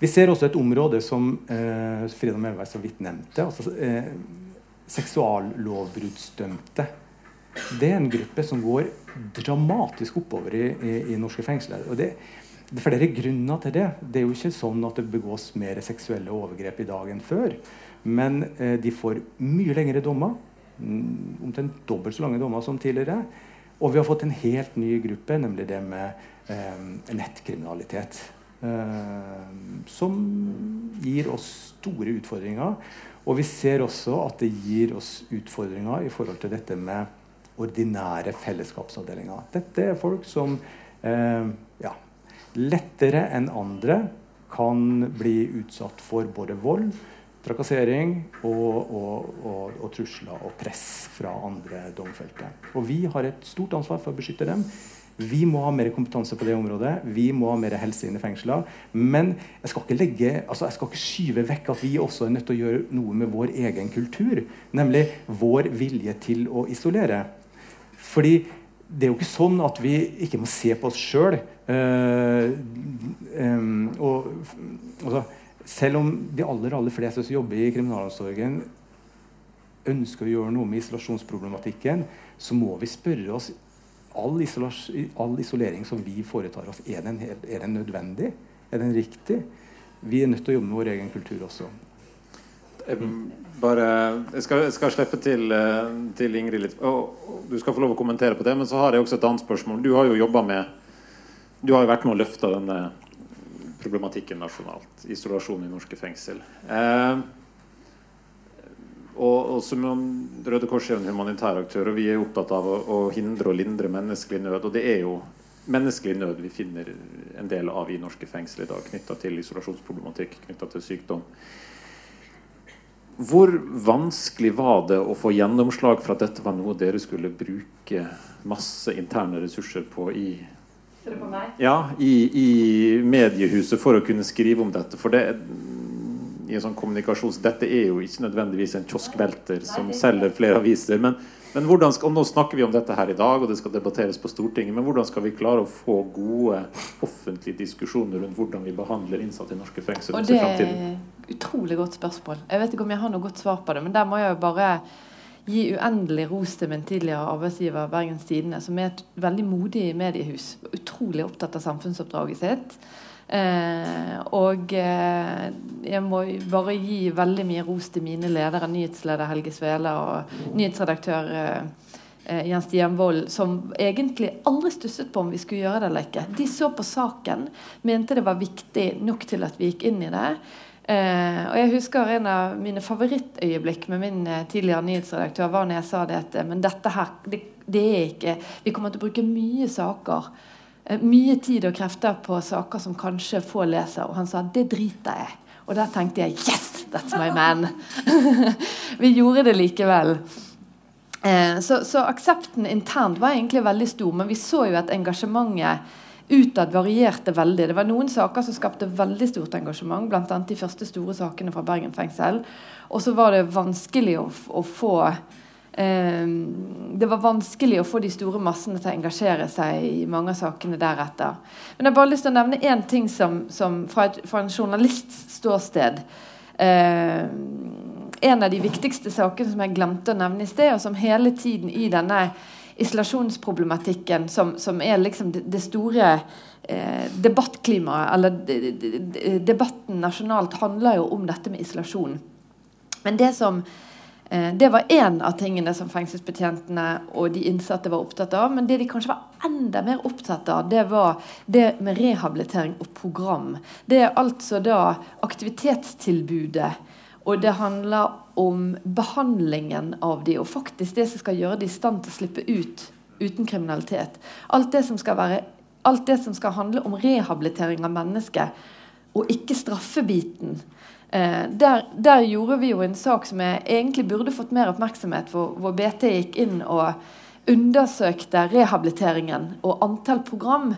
Vi ser også et område som eh, Frida Melvær så vidt nevnte. altså eh, Seksuallovbruddsdømte. Det er en gruppe som går dramatisk oppover i, i, i norske fengsler. og det, det er flere grunner til det. Det er jo ikke sånn at det begås mer seksuelle overgrep i dag enn før. Men eh, de får mye lengre dommer. Mm, omtrent dobbelt så lange dommer som tidligere. Og vi har fått en helt ny gruppe, nemlig det med eh, nettkriminalitet. Eh, som gir oss store utfordringer. Og vi ser også at det gir oss utfordringer i forhold til dette med ordinære fellesskapsavdelinger. Dette er folk som eh, ja, lettere enn andre kan bli utsatt for både vold, trakassering og, og, og, og, trusler og press fra andre domfelte. Og vi har et stort ansvar for å beskytte dem. Vi må ha mer kompetanse på det området. Vi må ha mer helse inn i fengsler. Men jeg skal legge, altså jeg skal ikke skyve vekk at vi også er nødt til å gjøre noe med vår egen kultur. Nemlig vår vilje til å isolere. Fordi det er jo ikke sånn at vi ikke må se på oss sjøl. Uh, um, og, altså, selv om de aller, aller fleste som jobber i kriminalomsorgen, ønsker å gjøre noe med isolasjonsproblematikken, så må vi spørre oss all, all isolering som vi foretar oss, er den, er den, nødvendig? Er den riktig? Vi er nødt til å jobbe med vår egen kultur også. Bare, jeg, skal, jeg skal slippe til, eh, til, Ingrid litt. Oh, du skal få lov å kommentere på det. Men så har jeg også et annet spørsmål. Du har jo jobba med Du har jo vært med å løfte denne problematikken nasjonalt. Isolasjon i norske fengsel. Eh, og, og, som Røde Kors er en humanitær aktør, og vi er opptatt av å, å, hindre og lindre menneskelig nød. Og det er jo menneskelig nød vi finner en del av i norske fengsel i dag, knytta til isolasjonsproblematikk, knytta til sykdom. Hvor vanskelig var det å få gjennomslag for at dette var noe dere skulle bruke masse interne ressurser på i ja, i, i, mediehuset for å kunne skrive om dette. For det, i en sånn kommunikasjons... dette er jo ikke nødvendigvis en kioskvelter som selger flere aviser. Men, men hvordan skal, og nå snakker vi om dette her i dag, og det skal debatteres på Stortinget. Men hvordan skal vi klare å få gode offentlige diskusjoner rundt hvordan vi behandler innsatte i norske fengsler? Og det utrolig godt spørsmål. Jeg vet ikke om jeg har noe godt svar på det, men der må jeg jo bare gi uendelig ros til min tidligere arbeidsgiver Bergens Tidende, som er et veldig modig mediehus. Utrolig opptatt av samfunnsoppdraget sitt. Eh, og eh, jeg må bare gi veldig mye ros til mine ledere, nyhetsleder Helge Svele og nyhetsredaktør eh, Jens Stian Wold, som egentlig aldri stusset på om vi skulle gjøre det eller ikke. De så på saken, mente det var viktig nok til at vi gikk inn i det. Eh, og jeg husker En av mine favorittøyeblikk med min eh, tidligere nyhetsredaktør var når jeg sa det at eh, men dette her, det, det, er ikke Vi kommer til å bruke mye saker, eh, mye tid og krefter på saker som kanskje få leser. Og han sa det driter jeg Og der tenkte jeg yes, that's my man. Vi gjorde det likevel. Eh, så, så aksepten internt var egentlig veldig stor, men vi så jo at engasjementet utad varierte veldig. Det var noen saker som skapte veldig stort engasjement, bl.a. de første store sakene fra Bergen fengsel. Og så var det vanskelig å, å få eh, Det var vanskelig å få de store massene til å engasjere seg i mange av sakene deretter. Men jeg har bare lyst til å nevne én ting som, som fra, et, fra, en journalists ståsted. Eh, en av de viktigste sakene som jeg glemte å nevne i sted, og som hele tiden i denne isolasjonsproblematikken som, som er liksom det, det store eh, debattklimaet, eller de, de, debatten nasjonalt, handler jo om dette med isolasjon. Men det som eh, det var én av tingene som fengselsbetjentene og de innsatte var opptatt av. Men det de kanskje var enda mer opptatt av, det var det med rehabilitering og program. Det er altså da aktivitetstilbudet og det handler om behandlingen av de, og faktisk det som skal gjøre de i stand til å slippe ut uten kriminalitet. Alt det som skal, være, det som skal handle om rehabilitering av mennesket, og ikke straffebiten. Eh, der, der, gjorde vi jo en sak som jeg egentlig burde fått mer oppmerksomhet hvor, hvor BT gikk inn og undersøkte rehabiliteringen og antall program.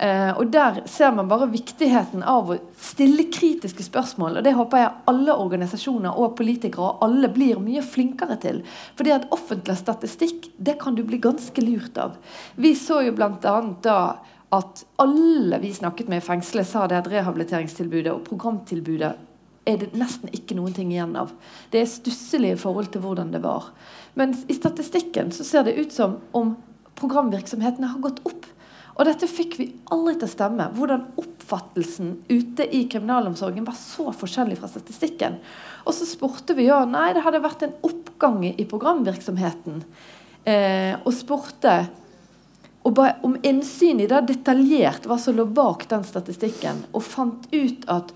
Eh, og Der ser man bare viktigheten av å stille kritiske spørsmål. og Det håper jeg alle organisasjoner og politikere og alle blir mye flinkere til. Fordi at offentlig statistikk det kan du bli ganske lurt av. Vi så jo bl.a. da at alle vi snakket med i fengselet, sa det at rehabiliteringstilbudet og programtilbudet er det nesten ikke noen ting igjen av. Det er stusselig i forhold til hvordan det var. Men i statistikken så ser det ut som om programvirksomhetene har gått opp. Og dette fikk vi aldri til å stemme. Hvordan oppfattelsen ute i kriminalomsorgen var så forskjellig fra statistikken. Og så spurte vi ja, nei, det hadde vært en oppgang i programvirksomheten. Eh, og spurte og ba om innsyn i det detaljert hva som lå bak den statistikken. Og fant ut at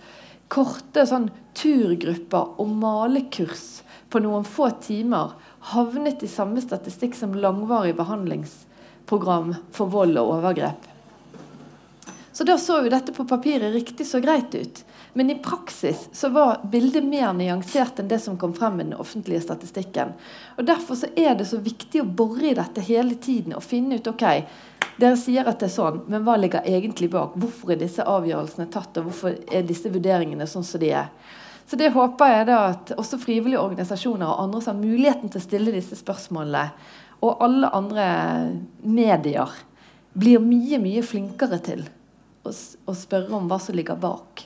korte sånn turgrupper og malekurs på noen få timer havnet i samme statistikk som langvarig behandlings program for vold og overgrep. Så da så jo dette på papiret riktig så greit ut. Men i praksis så var bildet mer nyansert enn det som kom frem i den offentlige statistikken. Og Derfor så er det så viktig å bore i dette hele tiden og finne ut ok, dere sier at det er sånn, men hva ligger egentlig bak? Hvorfor er disse avgjørelsene tatt, og hvorfor er disse vurderingene sånn som de er? Så det håper jeg da at også frivillige organisasjoner og andre som har muligheten til å stille disse spørsmålene, og alle andre medier blir mye, mye flinkere til å, å spørre om hva som ligger bak.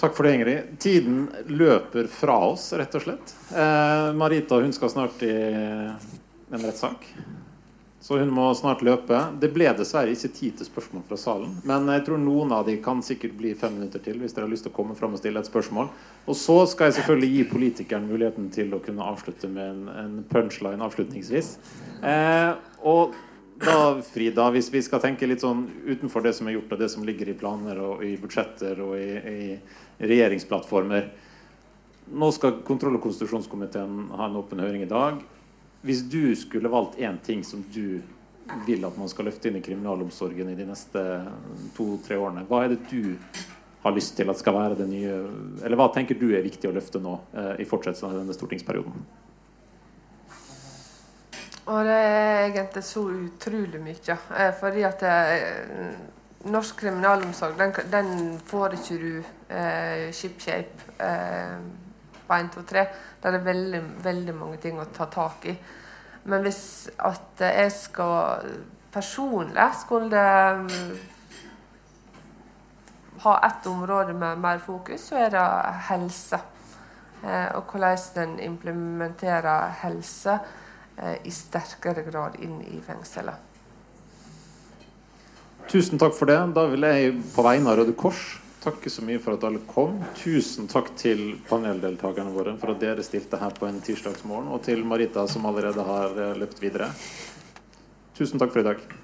Takk for det, Ingrid. Tiden løper fra oss, rett og slett. Eh, Marita hun skal snart i en rettssak. Så hun må snart løpe. Det ble dessverre ikke tid til spørsmål fra salen. Men jeg tror noen av de kan sikkert bli fem minutter til hvis dere har lyst til å komme fram og stille et spørsmål. Og så skal jeg selvfølgelig gi politikeren muligheten til å kunne avslutte med en, punchline avslutningsvis. Eh, og da, Frida, hvis vi skal tenke litt sånn utenfor det som er gjort, og det som ligger i planer og i budsjetter og i, i regjeringsplattformer Nå skal kontroll- og konstitusjonskomiteen ha en åpen høring i dag. Hvis du skulle valgt én ting som du vil at man skal løfte inn i kriminalomsorgen i de neste to-tre årene, hva er det du har lyst til at skal være det nye Eller hva tenker du er viktig å løfte nå eh, i fortsettelsen av denne stortingsperioden? Og det er egentlig så utrolig mye. Eh, fordi at eh, norsk kriminalomsorg, den, den, får ikke du eh, ship-shape eh, på 1, 2, 3. Det er veldig, veldig mange ting å ta tak i. Men hvis at jeg skal personlig skulle ha ett område med mer fokus, så er det helse. Eh, og hvordan den implementerer helse eh, i sterkere grad inn i fengselet. Tusen takk for det. Da vil jeg på vegne av Røde Kors takke så mye for at alle kom. Tusen takk til paneldeltakerne våre for at dere stilte her på en tirsdagsmorgen, og til Marita som allerede har løpt videre. Tusen takk for i dag.